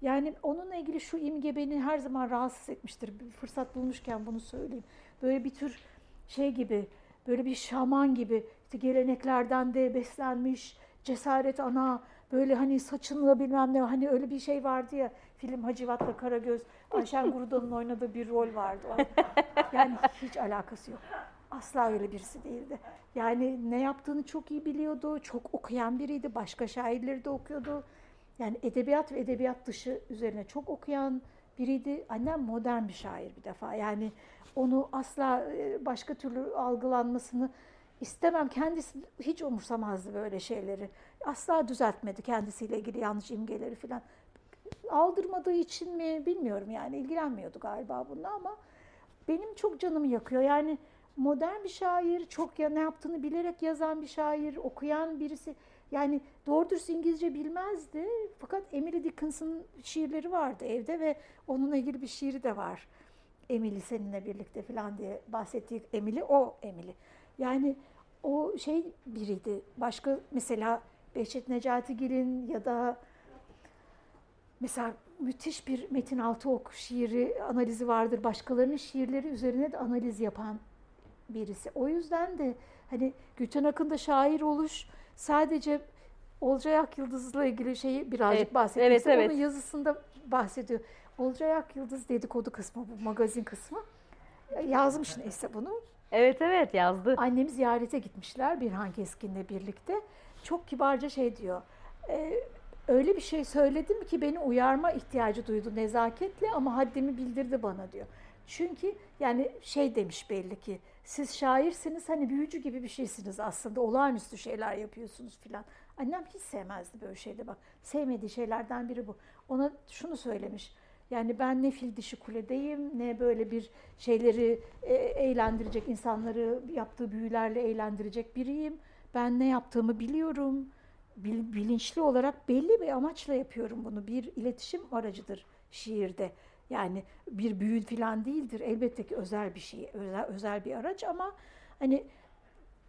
Yani onunla ilgili şu imge beni her zaman rahatsız etmiştir. Bir fırsat bulmuşken bunu söyleyeyim. Böyle bir tür şey gibi, böyle bir şaman gibi işte geleneklerden de beslenmiş, cesaret ana, böyle hani saçınla bilmem ne hani öyle bir şey vardı ya film Hacivat'la Karagöz Ayşen Gurudan'ın oynadığı bir rol vardı. [laughs] Yani hiç alakası yok. Asla öyle birisi değildi. Yani ne yaptığını çok iyi biliyordu. Çok okuyan biriydi. Başka şairleri de okuyordu. Yani edebiyat ve edebiyat dışı üzerine çok okuyan biriydi. Annem modern bir şair bir defa. Yani onu asla e, başka türlü algılanmasını istemem. Kendisi hiç umursamazdı böyle şeyleri. Asla düzeltmedi kendisiyle ilgili yanlış imgeleri falan. Aldırmadığı için mi bilmiyorum yani ilgilenmiyordu galiba bununla ama benim çok canımı yakıyor. Yani modern bir şair, çok ya ne yaptığını bilerek yazan bir şair, okuyan birisi. Yani doğru dürüst İngilizce bilmezdi. Fakat Emily Dickinson'ın şiirleri vardı evde ve onunla ilgili bir şiiri de var. Emily seninle birlikte falan diye bahsettiği Emily o Emily. Yani o şey biriydi. Başka mesela Behçet Necatigil'in ya da mesela müthiş bir Metin Altıok şiiri analizi vardır. Başkalarının şiirleri üzerine de analiz yapan birisi. O yüzden de hani Gülten Akın'da şair oluş sadece Olcay Akyıldız'la ilgili şeyi birazcık evet. Evet, evet. Onun yazısında bahsediyor. Olcay Akyıldız dedikodu kısmı, bu magazin kısmı. Yazmış neyse bunu. Evet evet yazdı. Annemi ziyarete gitmişler Birhan Keskin'le birlikte. Çok kibarca şey diyor. E, öyle bir şey söyledim ki beni uyarma ihtiyacı duydu nezaketle ama haddimi bildirdi bana diyor. Çünkü yani şey demiş belli ki siz şairsiniz hani büyücü gibi bir şeysiniz aslında olağanüstü şeyler yapıyorsunuz filan. Annem hiç sevmezdi böyle şeyde bak. Sevmediği şeylerden biri bu. Ona şunu söylemiş. Yani ben ne fil dişi kuledeyim ne böyle bir şeyleri e, eğlendirecek insanları yaptığı büyülerle eğlendirecek biriyim. Ben ne yaptığımı biliyorum. bilinçli olarak belli bir amaçla yapıyorum bunu. Bir iletişim aracıdır şiirde. Yani bir büyü falan değildir. Elbette ki özel bir şey, özel, özel bir araç ama hani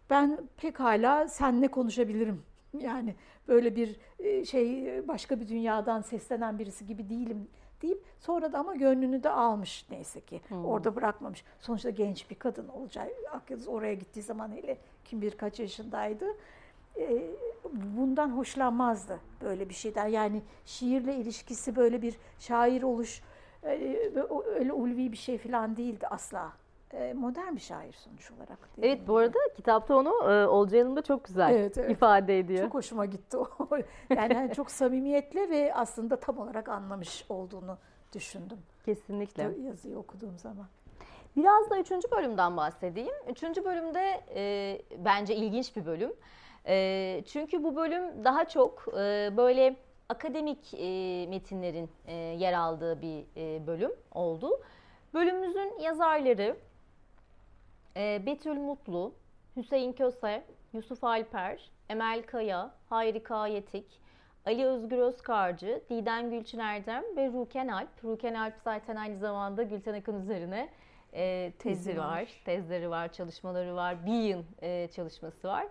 ben pekala senle konuşabilirim. [laughs] Yani böyle bir e, şey başka bir dünyadan seslenen birisi gibi değilim deyip sonra da ama gönlünü de almış neyse ki. Hmm. Orada bırakmamış. Sonuçta genç bir kadın olacak. Akyıldız oraya gittiği zaman hele kim bir kaç yaşındaydı. E, bundan hoşlanmazdı böyle bir şeyden. Yani şiirle ilişkisi böyle bir şair oluş öyle ulvi bir şey falan değildi asla. Ee, modern bir şair sonuç olarak. Evet bu arada kitapta onu e, Olcay Hanım da çok güzel evet, evet. ifade ediyor. Çok hoşuma gitti o. [laughs] yani çok samimiyetle ve aslında tam olarak anlamış olduğunu düşündüm. Kesinlikle. Yazıyı okuduğum zaman. Biraz da üçüncü bölümden bahsedeyim. Üçüncü bölümde e, bence ilginç bir bölüm. E, çünkü bu bölüm daha çok e, böyle akademik e, metinlerin e, yer aldığı bir e, bölüm oldu. Bölümümüzün yazarları e, Betül Mutlu, Hüseyin Köse, Yusuf Alper, Emel Kaya, Hayri Kayetik, Ali Özgür Özkarcı, Didem Gülçin Erdem ve Ruken Alp. Ruken Alp zaten aynı zamanda Gülten Akın üzerine e, tezi var. var, tezleri var, çalışmaları var, bir yıl e, çalışması var.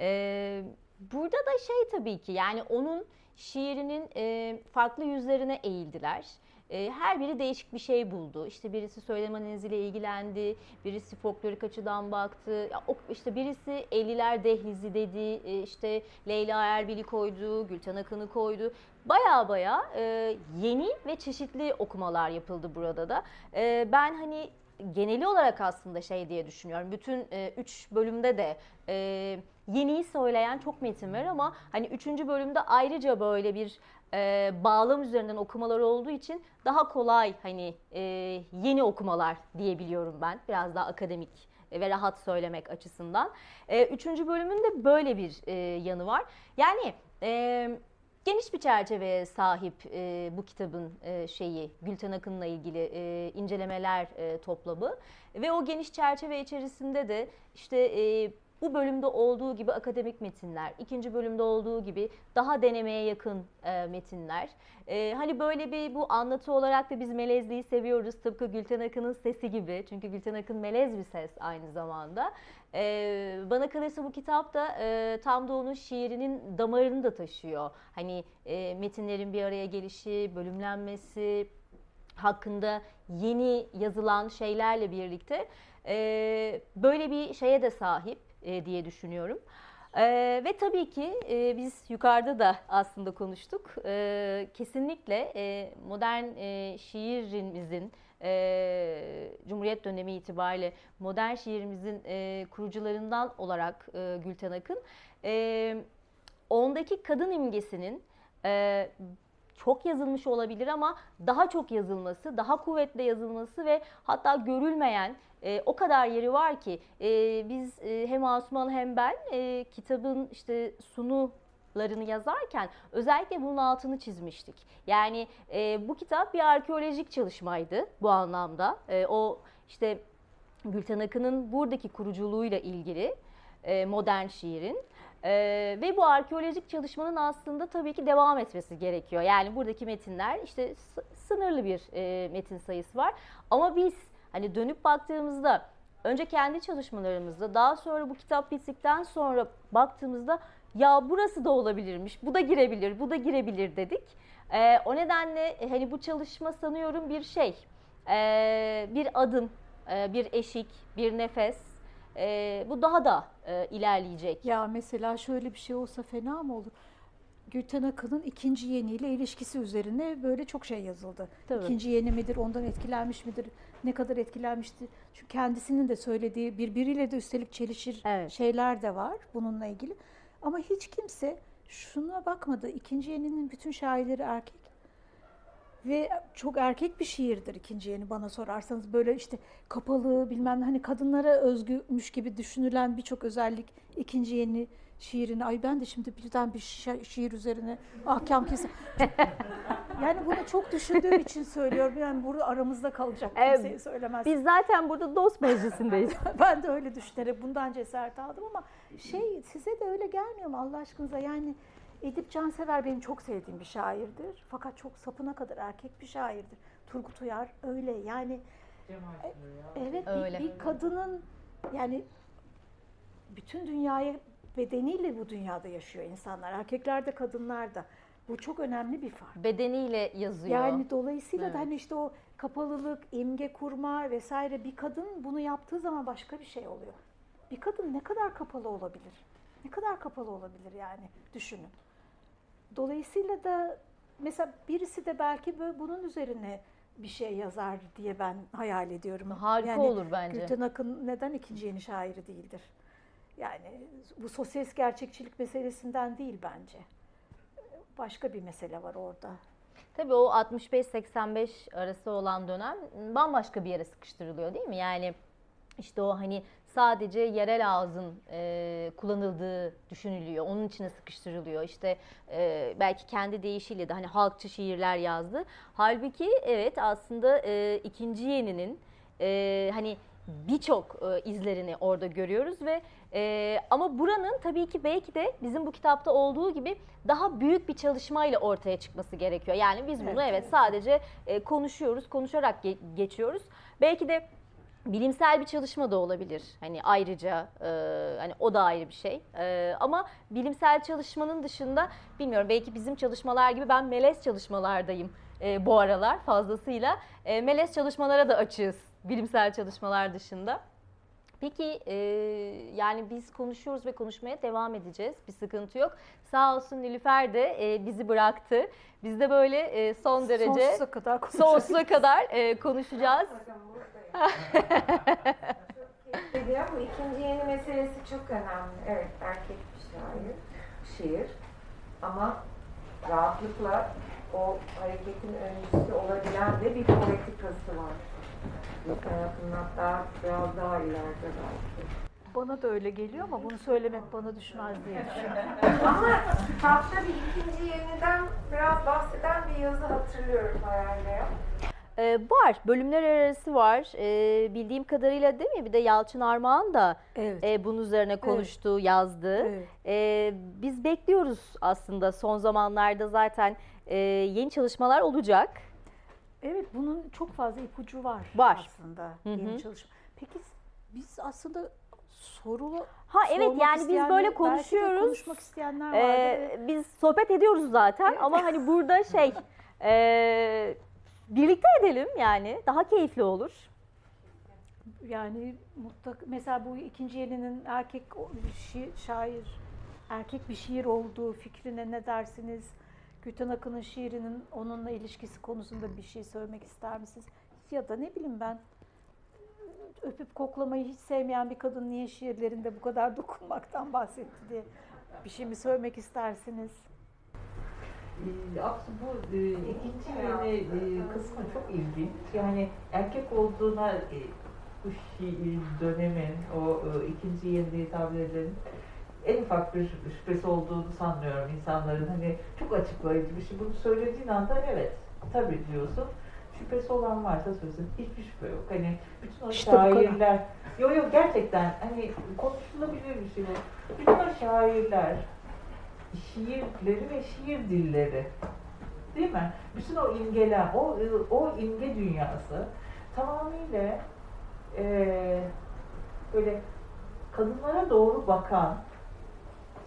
E, burada da şey tabii ki yani onun şiirinin e, farklı yüzlerine eğildiler. E, her biri değişik bir şey buldu. İşte birisi söylem analiziyle ilgilendi, birisi folklorik açıdan baktı. Ya, işte birisi 50'ler dehlizi dedi, e, işte Leyla Erbil'i koydu, Gülten Akın'ı koydu. Baya baya e, yeni ve çeşitli okumalar yapıldı burada da. E, ben hani geneli olarak aslında şey diye düşünüyorum. Bütün e, üç bölümde de e, yeniyi söyleyen çok metin var ama hani üçüncü bölümde ayrıca böyle bir e, bağlam üzerinden okumalar olduğu için daha kolay hani e, yeni okumalar diyebiliyorum ben. Biraz daha akademik ve rahat söylemek açısından. E, üçüncü bölümün de böyle bir e, yanı var. Yani e, geniş bir çerçeveye sahip e, bu kitabın e, şeyi Gülten Akın'la ilgili e, incelemeler e, toplamı ve o geniş çerçeve içerisinde de işte e, bu bölümde olduğu gibi akademik metinler, ikinci bölümde olduğu gibi daha denemeye yakın e, metinler. E, hani böyle bir bu anlatı olarak da biz melezliği seviyoruz tıpkı Gülten Akın'ın sesi gibi. Çünkü Gülten Akın melez bir ses aynı zamanda. E, bana kalırsa bu kitap da e, tam da onun şiirinin damarını da taşıyor. Hani e, metinlerin bir araya gelişi, bölümlenmesi, hakkında yeni yazılan şeylerle birlikte e, böyle bir şeye de sahip e, diye düşünüyorum. E, ve tabii ki e, biz yukarıda da aslında konuştuk. E, kesinlikle e, modern e, şiirimizin e, Cumhuriyet dönemi itibariyle modern şiirimizin e, kurucularından olarak e, Gülten Akın e, ondaki kadın imgesinin e, çok yazılmış olabilir ama daha çok yazılması, daha kuvvetle yazılması ve hatta görülmeyen e, o kadar yeri var ki e, biz e, hem Asuman hem ben e, kitabın işte sunularını yazarken özellikle bunun altını çizmiştik. Yani e, bu kitap bir arkeolojik çalışmaydı bu anlamda. E, o işte Gülten Akın'ın buradaki kuruculuğuyla ilgili e, modern şiirin. Ee, ve bu arkeolojik çalışmanın aslında tabii ki devam etmesi gerekiyor. Yani buradaki metinler işte sınırlı bir e, metin sayısı var. Ama biz hani dönüp baktığımızda önce kendi çalışmalarımızda daha sonra bu kitap bittikten sonra baktığımızda ya burası da olabilirmiş, bu da girebilir, bu da girebilir dedik. Ee, o nedenle hani bu çalışma sanıyorum bir şey, ee, bir adım, e, bir eşik, bir nefes e, bu daha da e, ilerleyecek. Ya mesela şöyle bir şey olsa fena mı olur? Gülten Akın'ın ikinci yeniyle ilişkisi üzerine böyle çok şey yazıldı. Tabii. İkinci yeni midir, ondan etkilenmiş midir, ne kadar etkilenmiştir? Çünkü kendisinin de söylediği birbiriyle de üstelik çelişir evet. şeyler de var bununla ilgili. Ama hiç kimse şuna bakmadı. İkinci yeninin bütün şairleri erkek ve çok erkek bir şiirdir ikinci yeni bana sorarsanız. Böyle işte kapalı bilmem hani kadınlara özgümüş gibi düşünülen birçok özellik ikinci yeni şiirini. Ay ben de şimdi birden bir şiir üzerine ahkam kesin. [laughs] yani bunu çok düşündüğüm için söylüyorum. Yani burada aramızda kalacak kimseye evet, söylemez. Biz zaten burada dost meclisindeyiz. [laughs] ben de öyle düşünerek bundan cesaret aldım ama şey size de öyle gelmiyor mu Allah aşkınıza? Yani Edip Cansever benim çok sevdiğim bir şairdir. Fakat çok sapına kadar erkek bir şairdir. Turgut Uyar öyle yani. E, evet öyle. Bir, bir kadının yani bütün dünyayı bedeniyle bu dünyada yaşıyor insanlar. Erkekler de kadınlar da. Bu çok önemli bir fark. Bedeniyle yazıyor. Yani dolayısıyla evet. da hani işte o kapalılık, imge kurma vesaire bir kadın bunu yaptığı zaman başka bir şey oluyor. Bir kadın ne kadar kapalı olabilir? Ne kadar kapalı olabilir yani düşünün. Dolayısıyla da mesela birisi de belki böyle bunun üzerine bir şey yazar diye ben hayal ediyorum. Harika yani, olur bence. Gülten Akın neden ikinci yeni şairi değildir? Yani bu sosyalist gerçekçilik meselesinden değil bence. Başka bir mesele var orada. Tabii o 65-85 arası olan dönem bambaşka bir yere sıkıştırılıyor değil mi? Yani işte o hani sadece yerel ağzın e, kullanıldığı düşünülüyor. Onun içine sıkıştırılıyor. İşte e, belki kendi deyişiyle de hani halkçı şiirler yazdı. Halbuki evet aslında e, ikinci yeninin e, hani birçok e, izlerini orada görüyoruz ve e, ama buranın tabii ki belki de bizim bu kitapta olduğu gibi daha büyük bir çalışmayla ortaya çıkması gerekiyor. Yani biz bunu evet, evet sadece e, konuşuyoruz, konuşarak ge- geçiyoruz. Belki de bilimsel bir çalışma da olabilir. Hani ayrıca e, hani o da ayrı bir şey. E, ama bilimsel çalışmanın dışında bilmiyorum belki bizim çalışmalar gibi ben melez çalışmalardayım e, bu aralar fazlasıyla. E, melez çalışmalara da açığız bilimsel çalışmalar dışında. Peki e, yani biz konuşuyoruz ve konuşmaya devam edeceğiz. Bir sıkıntı yok. Sağ olsun Nilüfer de e, bizi bıraktı. Biz de böyle e, son derece sonsuza kadar konuşacağız. Sonsuza kadar e, konuşacağız. Çok bu ikinci yeni meselesi çok önemli. Evet erkek bir şair, şiir. Ama rahatlıkla o hareketin öncüsü olabilen de bir politikası var. Hayatının hatta biraz daha ileride belki. Bana da öyle geliyor ama bunu söylemek bana düşmez diye düşünüyorum. [laughs] ama kitapta bir ikinci yeniden biraz bahseden bir yazı hatırlıyorum herhalde ya. Ee, var. Bölümler arası var. Ee, bildiğim kadarıyla değil mi? Bir de Yalçın Armağan da Evet. e, bunun üzerine konuştu, yazdı. evet. Ee, biz bekliyoruz aslında son zamanlarda zaten e, yeni çalışmalar olacak. Evet bunun çok fazla ipucu var, Var. aslında Hı yeni hı. çalışma. Peki biz aslında sorulu Ha evet yani biz böyle konuşuyoruz. konuşmak isteyenler vardı. Ee, biz sohbet ediyoruz zaten ama hani burada şey [laughs] e, birlikte edelim yani daha keyifli olur. Yani mutlak mesela bu ikinci yeninin erkek şi- şair erkek bir şiir olduğu fikrine ne dersiniz? Gülten Akın'ın şiirinin onunla ilişkisi konusunda bir şey söylemek ister misiniz? Ya da ne bileyim ben öpüp koklamayı hiç sevmeyen bir kadın niye şiirlerinde bu kadar dokunmaktan bahsetti diye bir şey mi söylemek istersiniz? Ee, Aslında bu e, ikinci yeni e, kısmı çok ilginç. Yani erkek olduğuna e, bu şiir dönemin, o e, ikinci yeni tabirlerin en ufak bir şüphesi olduğunu sanmıyorum insanların. Hani çok açıklayıcı bir şey. Bunu söylediğin anda evet, tabii diyorsun. Şüphesi olan varsa söylesin. Hiçbir şüphe yok. Hani bütün o İşte şairler, yok yok gerçekten hani konuşulabilir bir şey bu. Bütün o şairler, şiirleri ve şiir dilleri değil mi? Bütün o imgeler, o o imge dünyası tamamıyla eee böyle kadınlara doğru bakan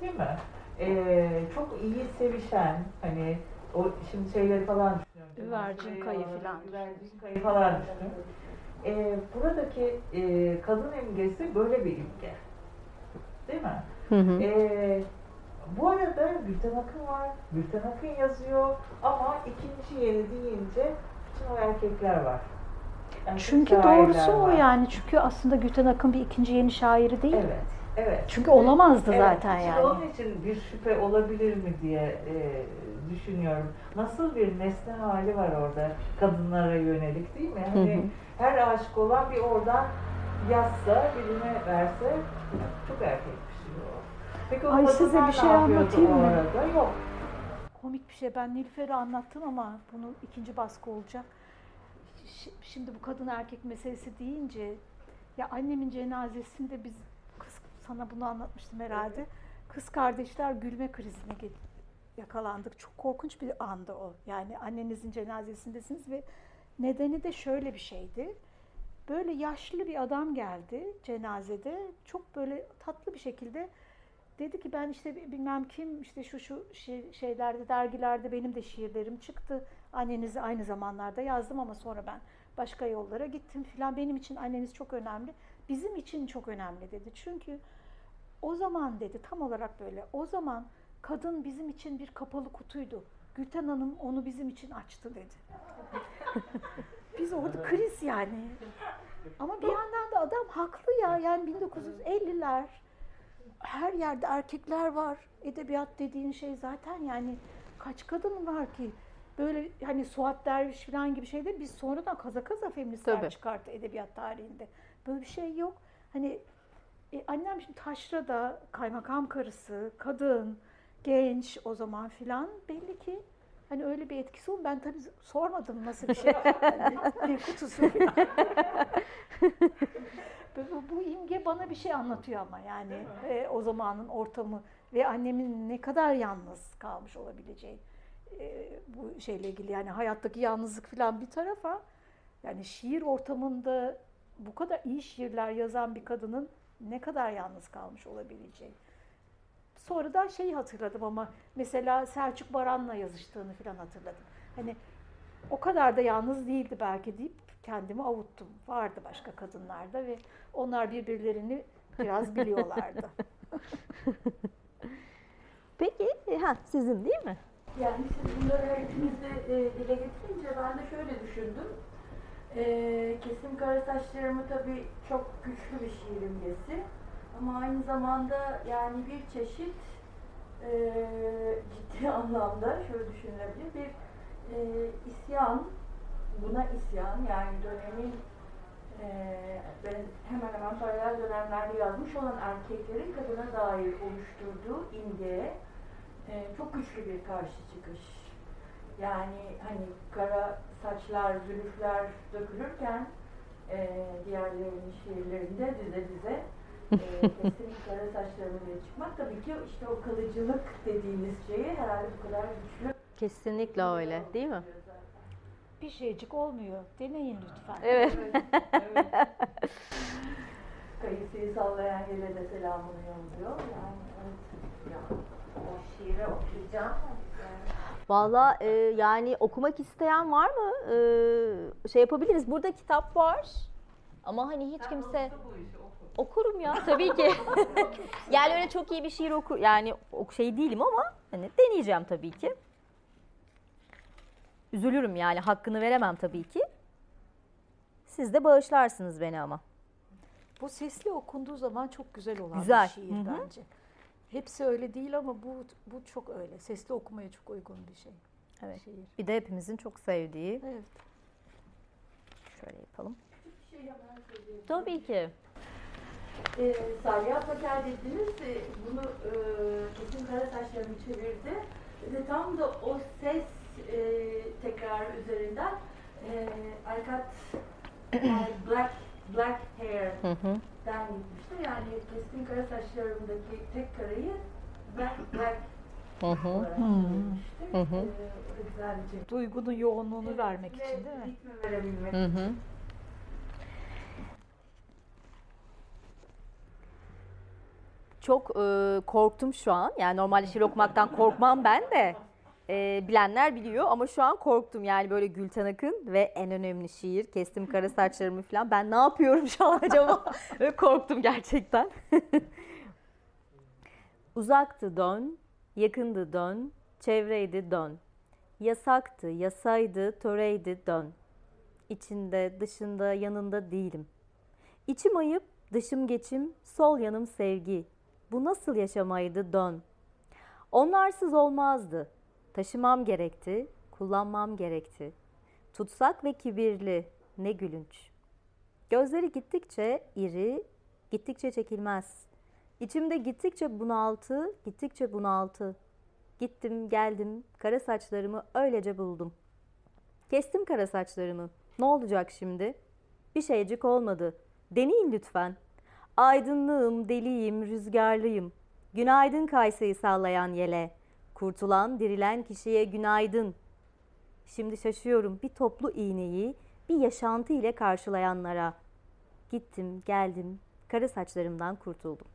değil mi? Eee, çok iyi sevişen hani o şimdi şeyleri falan düşünüyorum. Üvercin kayı falan. Üvercin kayı falan düşünüyorum. Eee, buradaki eee, kadın imgesi böyle bir imge. Değil mi? Ee, bu arada Gülten Akın var. Gülten Akın yazıyor ama ikinci yeni deyince bütün o erkekler var. Erkek Çünkü doğrusu o var. yani. Çünkü aslında Gülten Akın bir ikinci yeni şairi değil. Evet, evet. Çünkü olamazdı Evet, zaten yani. Onun için bir şüphe olabilir mi diye e, düşünüyorum. Nasıl bir nesne hali var orada kadınlara yönelik değil mi? Hani Hı hı. her aşık olan bir oradan yazsa, birine verse çok erkek o. Peki Ay, size bir şey anlatayım mı? arada? Yok. Komik bir şey. Ben Nilüfer'e anlattım ama bunu ikinci baskı olacak. Şimdi bu kadın erkek meselesi deyince ya annemin cenazesinde biz kız sana bunu anlatmıştım herhalde. Kız kardeşler gülme krizine yakalandık. Çok korkunç bir andı o. Yani annenizin cenazesindesiniz ve nedeni de şöyle bir şeydi. Böyle yaşlı bir adam geldi cenazede. Çok böyle tatlı bir şekilde Dedi ki ben işte bilmem kim işte şu şu şey- şeylerde dergilerde benim de şiirlerim çıktı. Annenizi aynı zamanlarda yazdım ama sonra ben başka yollara gittim filan. Benim için anneniz çok önemli. Bizim için çok önemli dedi. Çünkü o zaman dedi tam olarak böyle. O zaman kadın bizim için bir kapalı kutuydu. Gülten Hanım onu bizim için açtı dedi. [laughs] Biz orada kriz yani. Ama bir yandan da adam haklı ya. Yani 1950'ler her yerde erkekler var. Edebiyat dediğin şey zaten yani kaç kadın var ki? Böyle hani Suat Derviş falan gibi şeyde biz sonradan kaza kaza feministler Tabii. çıkarttı edebiyat tarihinde. Böyle bir şey yok. Hani e, annem şimdi taşrada kaymakam karısı, kadın, genç o zaman filan belli ki hani öyle bir etkisi oldu. Ben tabii sormadım nasıl bir [laughs] şey. Hani bir kutusu [laughs] bu, bu imge bana bir şey anlatıyor ama yani e, o zamanın ortamı ve annemin ne kadar yalnız kalmış olabileceği e, bu şeyle ilgili yani hayattaki yalnızlık falan bir tarafa yani şiir ortamında bu kadar iyi şiirler yazan bir kadının ne kadar yalnız kalmış olabileceği. Sonradan şeyi hatırladım ama mesela Selçuk Baran'la yazıştığını falan hatırladım. Hani o kadar da yalnız değildi belki deyip kendimi avuttum. Vardı başka kadınlarda ve onlar birbirlerini biraz biliyorlardı. [laughs] Peki ha sizin değil mi? Yani siz bunları her ikiniz de e, dile getirince ben de şöyle düşündüm. E, kesim kara saçlarımı tabii çok güçlü bir şiir imgesi. Ama aynı zamanda yani bir çeşit e, ciddi [laughs] anlamda şöyle düşünülebilir bir e, isyan, buna isyan yani dönemin e, ben hemen hemen paralel dönemlerde yazmış olan erkeklerin kadına dair oluşturduğu imgeye e, çok güçlü bir karşı çıkış. Yani hani kara saçlar, zülüfler dökülürken e, diğerlerinin şiirlerinde dize dize e, kesin kara saçlarımı diye çıkmak tabii ki işte o kalıcılık dediğimiz şeyi herhalde bu kadar güçlü. Kesinlikle öyle değil mi? Bir şeycik olmuyor. Deneyin lütfen. Evet. Kayısıyı sallayan yere de selamını yolluyor. Yani evet. Ya, o şiiri okuyacağım. Yani Valla e, yani okumak isteyen var mı? E, şey yapabiliriz. Burada kitap var. Ama hani hiç kimse... Okurum ya tabii ki. [laughs] yani öyle çok iyi bir şiir okur. Yani o şey değilim ama hani deneyeceğim tabii ki. Üzülürüm yani hakkını veremem tabii ki. Siz de bağışlarsınız beni ama. Bu sesli okunduğu zaman çok güzel olan Güzel. bir şiir Hı hı. bence. Hepsi öyle değil ama bu bu çok öyle. Sesli okumaya çok uygun bir şey. Evet. Şiir. Bir de hepimizin çok sevdiği. Evet. Şöyle yapalım. Tabii ki. E, Salih Atlaker dediniz, e, bunu e, kesin kara saçlarını çevirdi. Ve tam da o ses e, tekrarı üzerinden e, I got my black, black hair Hı hı. den gitmişti. Yani keskin kara saçlarımdaki tek karayı black, black Hı hı. Hı hı. E, şey. Duygunun yoğunluğunu vermek için değil mi? Hı hı. Çok e, korktum şu an. Yani normalde şiir okumaktan korkmam ben de. E, bilenler biliyor ama şu an korktum. Yani böyle Gülten Akın ve en önemli şiir. Kestim kara saçlarımı falan. Ben ne yapıyorum şu an [laughs] acaba? Korktum gerçekten. [laughs] Uzaktı dön, yakındı dön, çevreydi dön. Yasaktı, yasaydı, töreydi dön. İçinde, dışında, yanında değilim. İçim ayıp, dışım geçim, sol yanım sevgi. Bu nasıl yaşamaydı dön. Onlarsız olmazdı. Taşımam gerekti, kullanmam gerekti. Tutsak ve kibirli, ne gülünç. Gözleri gittikçe iri, gittikçe çekilmez. İçimde gittikçe bunaltı, gittikçe bunaltı. Gittim, geldim, kara saçlarımı öylece buldum. Kestim kara saçlarımı. Ne olacak şimdi? Bir şeycik olmadı. Deneyin lütfen. Aydınlığım, deliyim, rüzgarlıyım. Günaydın Kaysa'yı sallayan yele. Kurtulan, dirilen kişiye günaydın. Şimdi şaşıyorum bir toplu iğneyi bir yaşantı ile karşılayanlara. Gittim, geldim, kara saçlarımdan kurtuldum.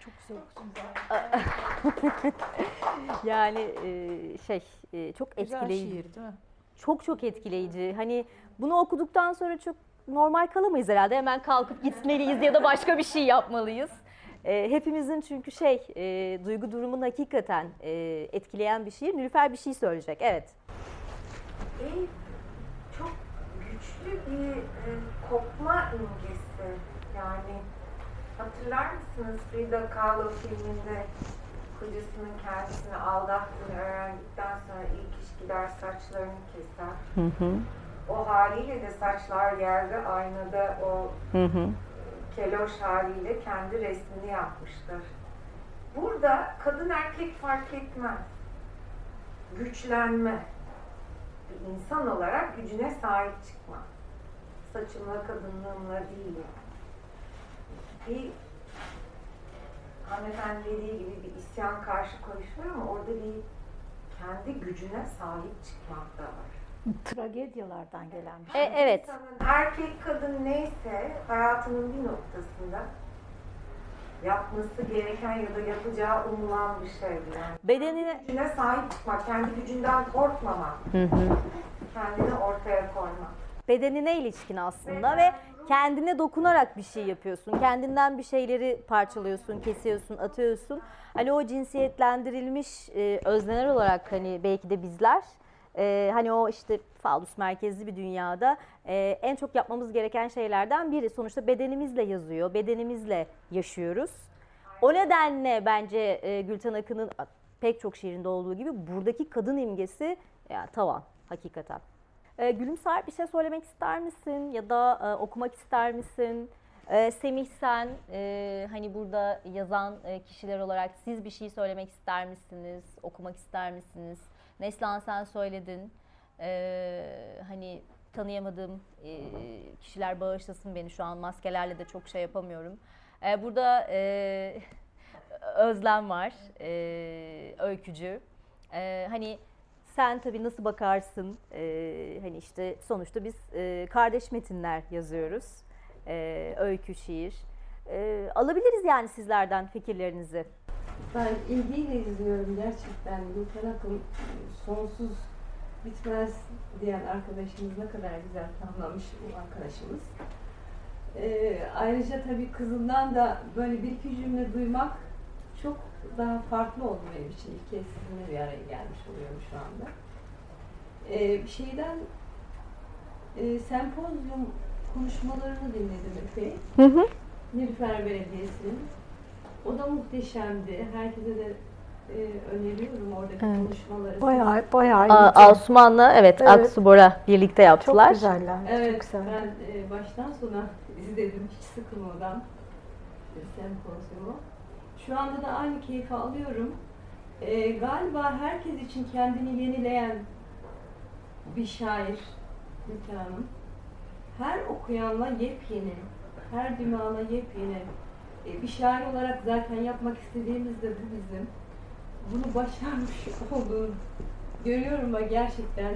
Çok güzel okudun. [laughs] Yani e, şey e, çok Güzel etkileyici. şiir değil mi? Çok çok etkileyici. Hani bunu okuduktan sonra çok normal kalamayız herhalde. Hemen kalkıp gitmeliyiz ya da başka bir şey yapmalıyız. E, hepimizin çünkü şey e, duygu durumunu hakikaten e, etkileyen bir şiir. Nilüfer bir şey söyleyecek. Evet. E, çok güçlü bir e, kopma imgesi. Yani hatırlar mısınız Frida Kahlo filminde kocasının kendisini aldattığını öğrendikten sonra ilk iş gider saçlarını keser. O haliyle de saçlar yerde aynada o keloş haliyle kendi resmini yapmıştır. Burada kadın erkek fark etmez. Güçlenme. Bir insan olarak gücüne sahip çıkma. Saçımla, kadınlığımla değil. Bir hanımefendi dediği gibi bir isyan karşı koyuşlar ama orada bir kendi gücüne sahip çıkmak da var. Tragedyalardan gelen bir E, şey. evet. İnsanın erkek kadın neyse hayatının bir noktasında yapması gereken ya da yapacağı umulan bir şey yani. Bedenine Gücüne sahip çıkmak, kendi gücünden korkmamak, kendini ortaya koymak. bedenine ilişkin aslında ve kendine dokunarak bir şey yapıyorsun. Kendinden bir şeyleri parçalıyorsun, kesiyorsun, atıyorsun. Hani o cinsiyetlendirilmiş e, özneler olarak hani belki de bizler e, hani o işte fallus merkezli bir dünyada e, en çok yapmamız gereken şeylerden biri. Sonuçta bedenimizle yazıyor, bedenimizle yaşıyoruz. O nedenle bence e, Gülten Akın'ın pek çok şiirinde olduğu gibi buradaki kadın imgesi ya tavan hakikaten. E, Gülümser bir şey söylemek ister misin ya da e, okumak ister misin? E, Semih sen e, hani burada yazan e, kişiler olarak siz bir şey söylemek ister misiniz? Okumak ister misiniz? Neslihan sen söyledin. Ee, hani tanıyamadığım e, kişiler bağışlasın beni şu an maskelerle de çok şey yapamıyorum. Ee, burada e, Özlem var, e, öykücü. E, hani sen tabii nasıl bakarsın? E, hani işte sonuçta biz e, kardeş metinler yazıyoruz. E, öykü, şiir. E, alabiliriz yani sizlerden fikirlerinizi. Ben ilgiyle izliyorum gerçekten. Gülten Akın sonsuz bitmez diyen arkadaşımız ne kadar güzel tamamlamış bu arkadaşımız. Ee, ayrıca tabii kızından da böyle bir iki cümle duymak çok daha farklı oldu benim için. İlk kez sizinle bir araya gelmiş oluyorum şu anda. Ee, şeyden e, sempozyum konuşmalarını dinledim hı. Nilüfer Belediyesi'nin. O da muhteşemdi. Herkese de e, öneriyorum oradaki Evet. konuşmaları. Bayağı bayağı iyi. Osman'la evet, Evet. Aksubor'a birlikte Çok yaptılar. güzeller. Evet, Çok güzel. ben e, baştan sona [laughs] izledim hiç sıkılmadan sempozyumu. Şu anda da aynı keyfi alıyorum. E, galiba herkes için kendini yenileyen bir şair Hanım. Her okuyanla yepyeni, her dimağına yepyeni. E, bir şair olarak zaten yapmak istediğimiz de bu bizim. Bunu başarmış [laughs] olduğunu görüyorum ve gerçekten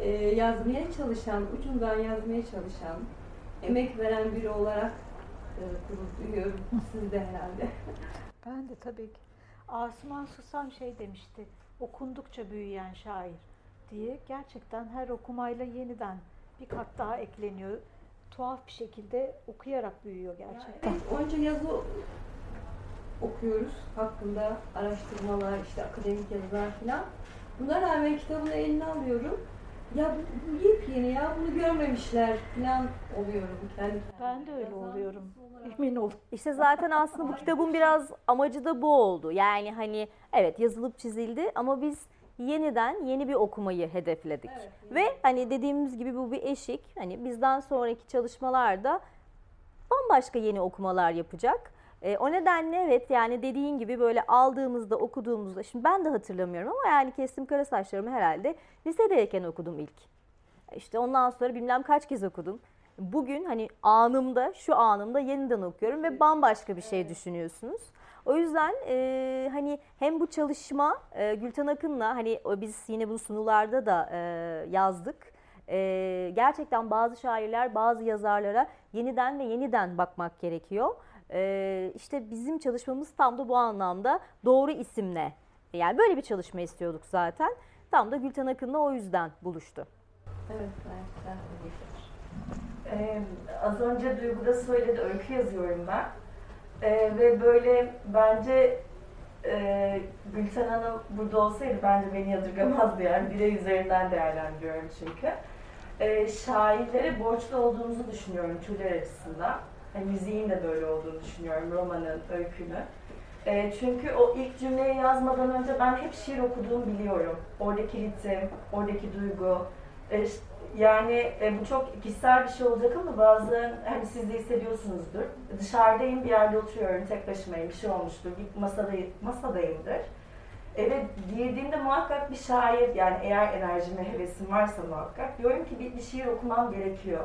e, yazmaya çalışan, ucundan yazmaya çalışan, emek veren biri olarak e, gurur duyuyorum. [laughs] Siz de herhalde. [laughs] Ben de tabii ki. Asuman Susam şey demişti. Okundukça büyüyen şair diye. Gerçekten her okumayla yeniden bir kat daha ekleniyor. Tuhaf bir şekilde okuyarak büyüyor gerçekten. Evet, onca yazı okuyoruz hakkında araştırmalar, işte akademik yazılar falan. Buna rağmen kitabını eline alıyorum. Ya bu, bu yepyeni ya bunu görmemişler falan oluyorum kendi kendime. Ben de öyle Yazan oluyorum. Emin ol. İşte zaten aslında bu kitabın biraz amacı da bu oldu. Yani hani evet yazılıp çizildi ama biz yeniden yeni bir okumayı hedefledik. Evet, Ve hani dediğimiz gibi bu bir eşik. Hani bizden sonraki çalışmalarda bambaşka yeni okumalar yapacak. E, o nedenle evet yani dediğin gibi böyle aldığımızda okuduğumuzda şimdi ben de hatırlamıyorum ama yani Kestim Karasaçlarımı herhalde lisedeyken okudum ilk. İşte ondan sonra bilmem kaç kez okudum. Bugün hani anımda şu anımda yeniden okuyorum ve bambaşka bir şey düşünüyorsunuz. O yüzden e, hani hem bu çalışma e, Gülten Akın'la hani biz yine bunu sunularda da e, yazdık. E, gerçekten bazı şairler bazı yazarlara yeniden ve yeniden bakmak gerekiyor. E, işte bizim çalışmamız tam da bu anlamda doğru isimle. Yani böyle bir çalışma istiyorduk zaten. Tam da Gülten Akın'la o yüzden buluştu. Evet, fikir. Ee, az önce Duygu da söyledi, öykü yazıyorum ben. Ee, ve böyle bence e, Gülten Hanım burada olsaydı bence beni yadırgamazdı yani. Birey üzerinden değerlendiriyorum çünkü. Ee, şairlere borçlu olduğumuzu düşünüyorum türler açısından. Hani müziğin de böyle olduğunu düşünüyorum, romanın, öykünün. Ee, çünkü o ilk cümleyi yazmadan önce ben hep şiir okuduğumu biliyorum. Oradaki ritim, oradaki duygu, e, yani e, bu çok kişisel bir şey olacak ama bazen hani siz de hissediyorsunuzdur. Dışarıdayım bir yerde oturuyorum tek başımayım bir şey olmuştur. Bir masadayım, masadayımdır. Eve girdiğimde muhakkak bir şair yani eğer enerjime hevesim varsa muhakkak diyorum ki bir, bir şiir okumam gerekiyor.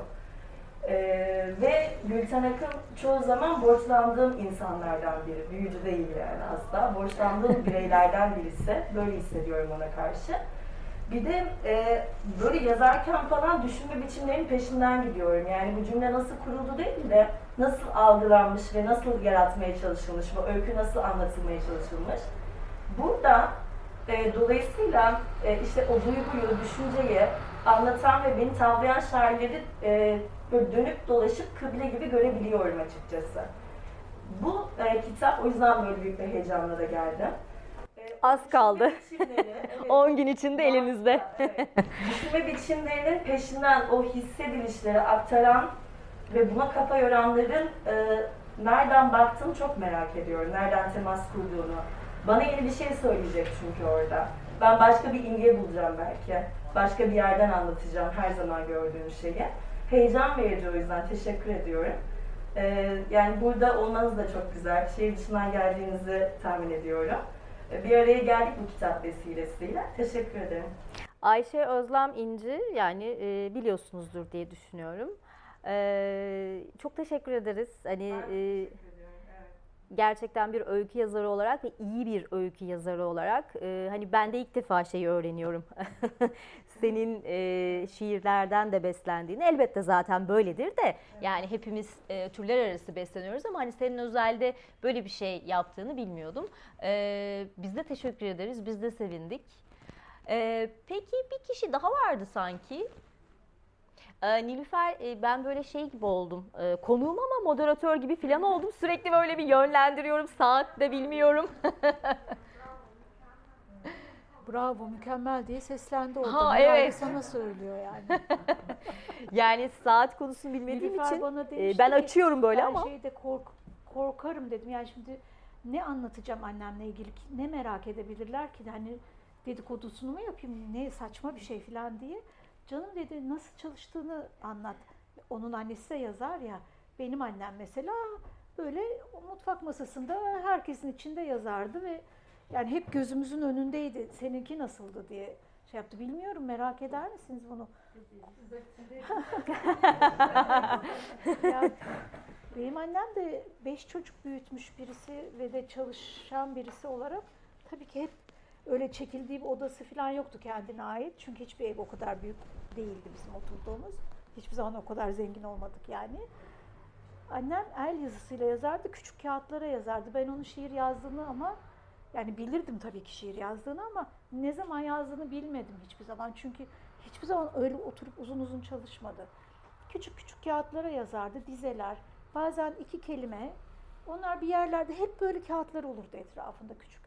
Ee, ve Gülten Akın çoğu zaman borçlandığım insanlardan biri. Büyücü değil yani asla. Borçlandığım bireylerden birisi. Böyle hissediyorum ona karşı. Bir de e, böyle yazarken falan düşünme biçimlerinin peşinden gidiyorum. Yani bu cümle nasıl kuruldu değil de nasıl algılanmış ve nasıl yaratmaya çalışılmış, bu öykü nasıl anlatılmaya çalışılmış. Burada e, dolayısıyla e, işte o duyguyu, düşünceyi anlatan ve beni tavlayan şairleri e, böyle dönüp dolaşıp kıble gibi görebiliyorum açıkçası. Bu e, kitap o yüzden böyle büyük bir heyecanla da geldim. Az kaldı. düşünme biçimleri, [laughs] evet. 10 gün içinde elinizde. Evet. Düşünme biçimlerinin peşinden o hissedilişleri aktaran ve buna kafa yoranların e, nereden baktığını çok merak ediyorum. Nereden temas kurduğunu. Bana yeni bir şey söyleyecek çünkü orada. Ben başka bir imge bulacağım belki. Başka bir yerden anlatacağım her zaman gördüğüm şeyi. Heyecan verici o yüzden teşekkür ediyorum. E, yani burada olmanız da çok güzel. Şehir dışından geldiğinizi tahmin ediyorum. Bir araya geldik bu kitap vesilesiyle. Teşekkür ederim. Ayşe Özlem İnci yani e, biliyorsunuzdur diye düşünüyorum. E, çok teşekkür ederiz. Hani e, gerçekten bir öykü yazarı olarak ve iyi bir öykü yazarı olarak e, hani ben de ilk defa şeyi öğreniyorum. [laughs] Senin e, şiirlerden de beslendiğini elbette zaten böyledir de yani hepimiz e, türler arası besleniyoruz ama hani senin özelde böyle bir şey yaptığını bilmiyordum. E, biz de teşekkür ederiz. Biz de sevindik. E, peki bir kişi daha vardı sanki. Ee, Nilüfer e, ben böyle şey gibi oldum. Ee, konuğum ama moderatör gibi falan oldum. Sürekli böyle bir yönlendiriyorum. Saat de bilmiyorum. [laughs] Bravo, mükemmel diye seslendi orada. Ha, evet. sana söylüyor yani. [laughs] yani saat konusunu bilmediğim Nilüfer için bana e, ben açıyorum böyle ben ama. şeyde kork, korkarım dedim. Yani şimdi ne anlatacağım annemle ilgili ne merak edebilirler ki hani dedikodusunu mu yapayım ne saçma bir şey falan diye. Canım dedi nasıl çalıştığını anlat. Onun annesi de yazar ya. Benim annem mesela böyle mutfak masasında herkesin içinde yazardı ve yani hep gözümüzün önündeydi. Seninki nasıldı diye şey yaptı. Bilmiyorum merak eder misiniz bunu? [laughs] Ya, benim annem de beş çocuk büyütmüş birisi ve de çalışan birisi olarak tabii ki hep öyle çekildiği bir odası falan yoktu kendine ait. Çünkü hiçbir ev o kadar büyük değildi bizim oturduğumuz. Hiçbir zaman o kadar zengin olmadık yani. Annem el yazısıyla yazardı, küçük kağıtlara yazardı. Ben onun şiir yazdığını ama yani bilirdim tabii ki şiir yazdığını ama ne zaman yazdığını bilmedim hiçbir zaman. Çünkü hiçbir zaman öyle oturup uzun uzun çalışmadı. Küçük küçük kağıtlara yazardı, dizeler. Bazen iki kelime. Onlar bir yerlerde hep böyle kağıtlar olurdu etrafında küçük.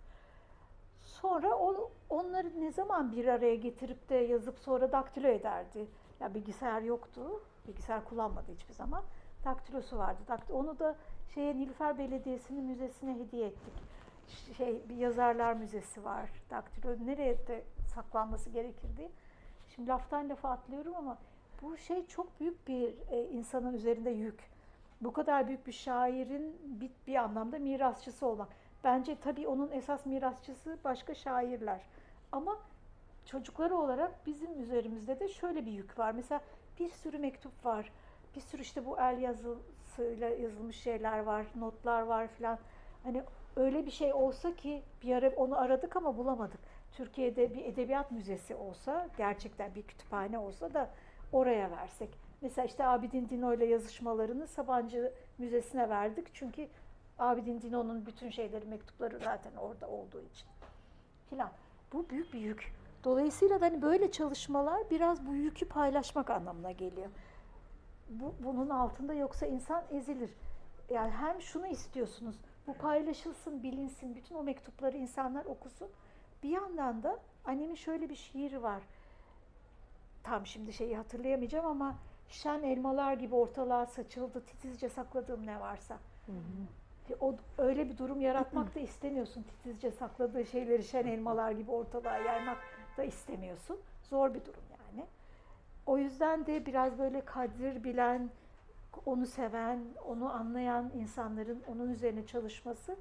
Sonra o, onları ne zaman bir araya getirip de yazıp sonra daktilo ederdi. Ya bilgisayar yoktu. Bilgisayar kullanmadı hiçbir zaman. Daktilosu vardı. Onu da şeye Nilüfer Belediyesi'nin müzesine hediye ettik. Şey bir yazarlar müzesi var. Daktilo nereye de saklanması gerekirdi. Şimdi laftan lafa atlıyorum ama bu şey çok büyük bir e, insanın üzerinde yük. Bu kadar büyük bir şairin bir, bir anlamda mirasçısı olmak. Bence tabii onun esas mirasçısı başka şairler. Ama çocukları olarak bizim üzerimizde de şöyle bir yük var. Mesela bir sürü mektup var. Bir sürü işte bu el yazısıyla yazılmış şeyler var, notlar var filan. Hani öyle bir şey olsa ki bir ara onu aradık ama bulamadık. Türkiye'de bir edebiyat müzesi olsa, gerçekten bir kütüphane olsa da oraya versek. Mesela işte Abidin Dino ile yazışmalarını Sabancı Müzesi'ne verdik. Çünkü Abidin Dino'nun bütün şeyleri, mektupları zaten orada olduğu için. Filan. Bu büyük bir yük. Dolayısıyla da hani böyle çalışmalar biraz bu yükü paylaşmak anlamına geliyor. Bu, bunun altında yoksa insan ezilir. Yani hem şunu istiyorsunuz, bu paylaşılsın, bilinsin, bütün o mektupları insanlar okusun. Bir yandan da annemin şöyle bir şiiri var. Tam şimdi şeyi hatırlayamayacağım ama şen elmalar gibi ortalığa saçıldı, titizce sakladığım ne varsa. O öyle bir durum yaratmak [clears throat] da istemiyorsun. Titizce sakladığı şeyleri şen elmalar gibi ortalığa yaymak da istemiyorsun. Zor bir durum yani. O yüzden de biraz böyle kadir bilen, onu seven, onu anlayan insanların onun üzerine çalışması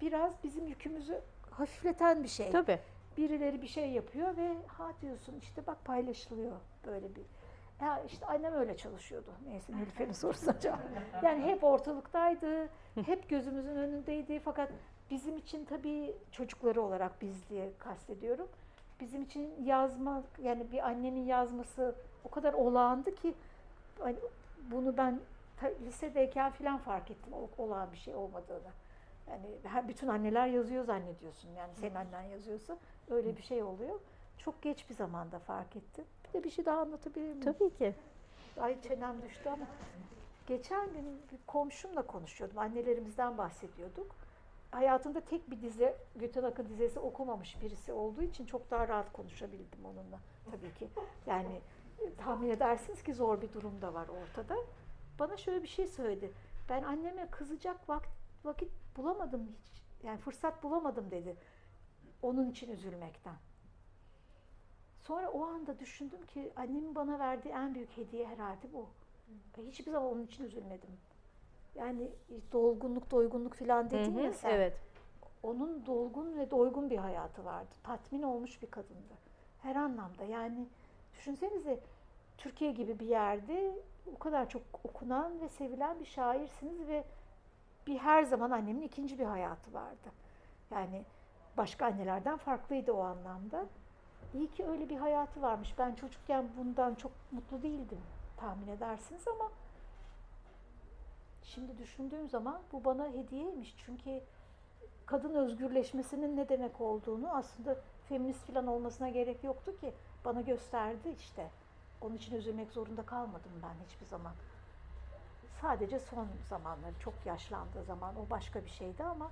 biraz bizim yükümüzü hafifleten bir şey. Tabii. Birileri bir şey yapıyor ve ha diyorsun işte bak paylaşılıyor böyle bir. Ya işte annem öyle çalışıyordu. Neyse Nilüfer'in sorusu acaba. Yani hep ortalıktaydı, hep gözümüzün önündeydi. Fakat bizim için tabii çocukları olarak biz diye kastediyorum. Bizim için yazmak, yani bir annenin yazması o kadar olağandı ki hani bunu ben lisedeyken falan fark ettim o- olağan bir şey olmadığını. Yani bütün anneler yazıyor zannediyorsun. Yani senin annen yazıyorsa öyle bir şey oluyor. Çok geç bir zamanda fark ettim. Bir de bir şey daha anlatabilir miyim? Tabii ki. Ay çenem düştü ama. Geçen gün bir komşumla konuşuyordum. Annelerimizden bahsediyorduk. Hayatında tek bir dizi, Gülten Akın dizisi okumamış birisi olduğu için çok daha rahat konuşabildim onunla. Tabii ki. Yani tahmin edersiniz ki zor bir durum da var ortada. Bana şöyle bir şey söyledi. Ben anneme kızacak vakit, vakit bulamadım hiç. Yani fırsat bulamadım dedi. Onun için üzülmekten. Sonra o anda düşündüm ki annemin bana verdiği en büyük hediye herhalde bu. Hiçbir zaman onun için üzülmedim. Yani dolgunluk, doygunluk falan dedin Hı hı, ya sen. Evet. onun dolgun ve doygun bir hayatı vardı. Tatmin olmuş bir kadındı. Her anlamda yani düşünsenize Türkiye gibi bir yerde o kadar çok okunan ve sevilen bir şairsiniz ve bir her zaman annemin ikinci bir hayatı vardı. Yani başka annelerden farklıydı o anlamda. İyi ki öyle bir hayatı varmış. Ben çocukken bundan çok mutlu değildim tahmin edersiniz ama şimdi düşündüğüm zaman bu bana hediyeymiş. Çünkü kadın özgürleşmesinin ne demek olduğunu aslında feminist falan olmasına gerek yoktu ki bana gösterdi işte. Onun için üzülmek zorunda kalmadım ben hiçbir zaman. Sadece son zamanları, çok yaşlandığı zaman o başka bir şeydi ama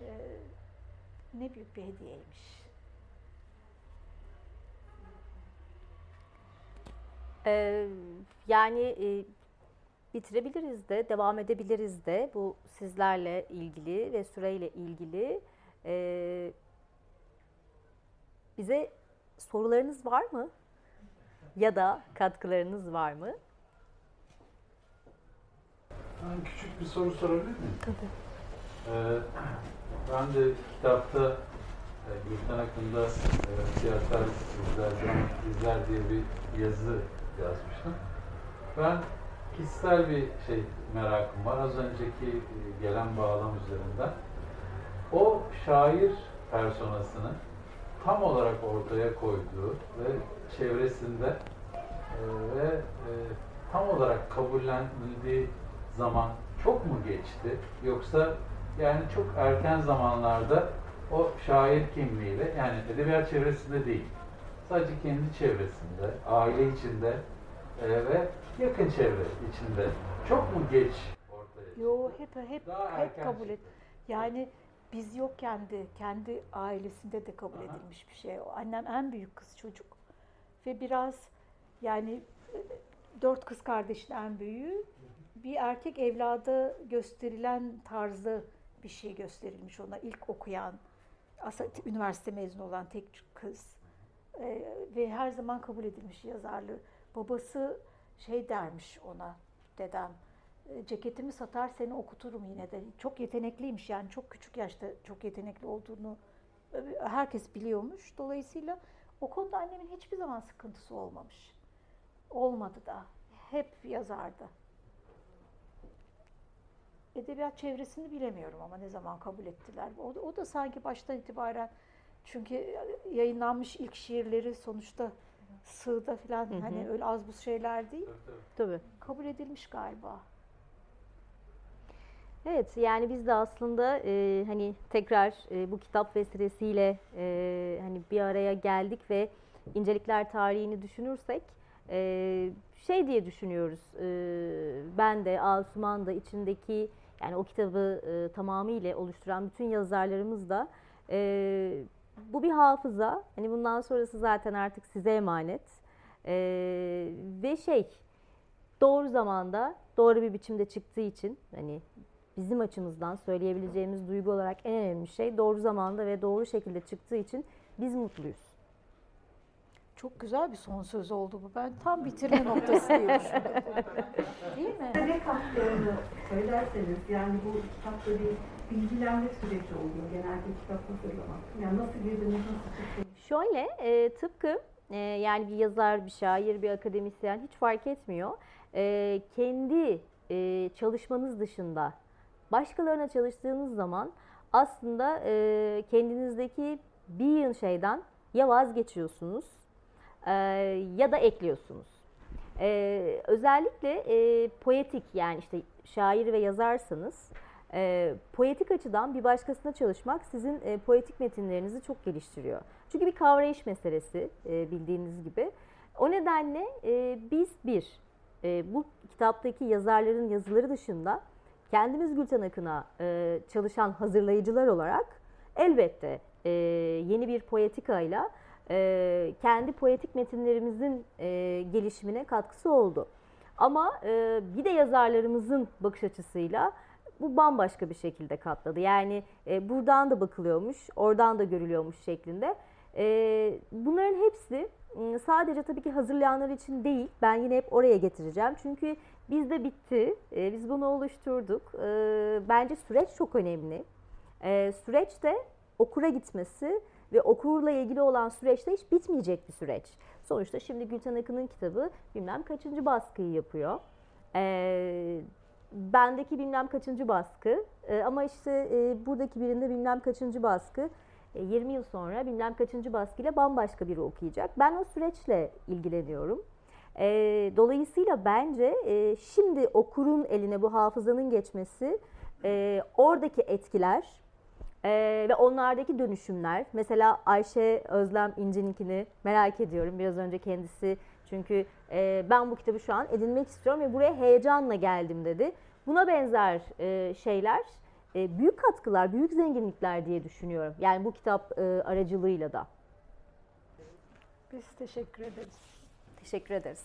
e, ne büyük bir hediyeymiş. Ee, yani e, bitirebiliriz de, devam edebiliriz de bu sizlerle ilgili ve süreyle ilgili. Ee, bize sorularınız var mı? Ya da katkılarınız var mı? Ben küçük bir soru sorabilir miyim? Tabii. Ee, ben de kitapta e, Gülten hakkında e, siyasal izler, izler diye bir yazı yazmıştım. Ben kişisel bir şey merakım var. Az önceki e, gelen bağlam üzerinden. O şair personasını tam olarak ortaya koyduğu ve çevresinde e, ve e, tam olarak kabullenildiği zaman çok mu geçti? Yoksa yani çok erken zamanlarda o şair kimliğiyle yani edebiyat çevresinde değil, sadece kendi çevresinde, aile içinde e, ve yakın çevre içinde çok mu geç ortaya çıktı? Yo hep hep Daha hep kabul et. Yani biz yokken de kendi ailesinde de kabul Aha. edilmiş bir şey. O Annem en büyük kız çocuk ve biraz yani e, dört kız kardeşin en büyüğü bir erkek evlada gösterilen tarzda bir şey gösterilmiş ona ilk okuyan aslında üniversite mezunu olan tek kız Ee, ve her zaman kabul edilmiş yazarlığı. Babası şey dermiş ona dedem ceketimi satar seni okuturum yine de. Çok yetenekliymiş yani çok küçük yaşta çok yetenekli olduğunu e, herkes biliyormuş. Dolayısıyla o konuda annemin hiçbir zaman sıkıntısı olmamış. Olmadı da. Hep yazardı. Edebiyat çevresini bilemiyorum ama ne zaman kabul ettiler. O da, o da sanki baştan itibaren çünkü yayınlanmış ilk şiirleri sonuçta sığda falan Hı hı. hani öyle az bu şeyler değil. Tabii. Kabul edilmiş galiba. Evet yani biz de aslında e, hani tekrar e, bu kitap vesilesiyle e, hani bir araya geldik ve incelikler tarihini düşünürsek e, şey diye düşünüyoruz. E, ben de Asuman da içindeki yani o kitabı e, tamamıyla oluşturan bütün yazarlarımız da e, bu bir hafıza. Hani bundan sonrası zaten artık size emanet. E, ve şey doğru zamanda doğru bir biçimde çıktığı için hani bizim açımızdan söyleyebileceğimiz duygu olarak en önemli şey doğru zamanda ve doğru şekilde çıktığı için biz mutluyuz. Çok güzel bir son söz oldu bu. Ben tam bitirme noktası diye düşündüm. [laughs] Değil mi? Ne kattığını söylerseniz yani bu kitapta bir bilgilenme süreci oluyor genelde kitap hazırlamak. Yani nasıl girdiniz, nasıl çıktınız? Şöyle e, tıpkı e, yani bir yazar, bir şair, bir akademisyen hiç fark etmiyor. E, kendi e, çalışmanız dışında başkalarına çalıştığınız zaman aslında e, kendinizdeki bir şeyden ya vazgeçiyorsunuz e, ya da ekliyorsunuz. E, özellikle e, poetik yani işte şair ve yazarsanız e, poetik açıdan bir başkasına çalışmak sizin e, poetik metinlerinizi çok geliştiriyor. Çünkü bir kavrayış meselesi e, bildiğiniz gibi. O nedenle e, biz bir, e, bu kitaptaki yazarların yazıları dışında kendimiz Gülten Akın'a e, çalışan hazırlayıcılar olarak elbette e, yeni bir poetikayla e, kendi poetik metinlerimizin e, gelişimine katkısı oldu. Ama e, bir de yazarlarımızın bakış açısıyla bu bambaşka bir şekilde katladı. Yani e, buradan da bakılıyormuş, oradan da görülüyormuş şeklinde. E, bunların hepsi m, sadece tabii ki hazırlayanlar için değil. Ben yine hep oraya getireceğim. Çünkü bizde bitti. E, biz bunu oluşturduk. E, bence süreç çok önemli. E, süreç de okura gitmesi ve okurla ilgili olan süreçte hiç bitmeyecek bir süreç. Sonuçta şimdi Gülten Akın'ın kitabı bilmem kaçıncı baskıyı yapıyor. E, bendeki bilmem kaçıncı baskı e, ama işte e, buradaki birinde bilmem kaçıncı baskı. 20 yıl sonra bilmem kaçıncı baskıyla bambaşka biri okuyacak. Ben o süreçle ilgileniyorum. E, dolayısıyla bence e, şimdi okurun eline bu hafızanın geçmesi, e, oradaki etkiler e, ve onlardaki dönüşümler. Mesela Ayşe Özlem İnce'ninkini merak ediyorum. Biraz önce kendisi çünkü e, ben bu kitabı şu an edinmek istiyorum ve buraya heyecanla geldim dedi. Buna benzer e, şeyler e, büyük katkılar, büyük zenginlikler diye düşünüyorum. Yani bu kitap e, aracılığıyla da. Biz teşekkür ederiz. Teşekkür ederiz.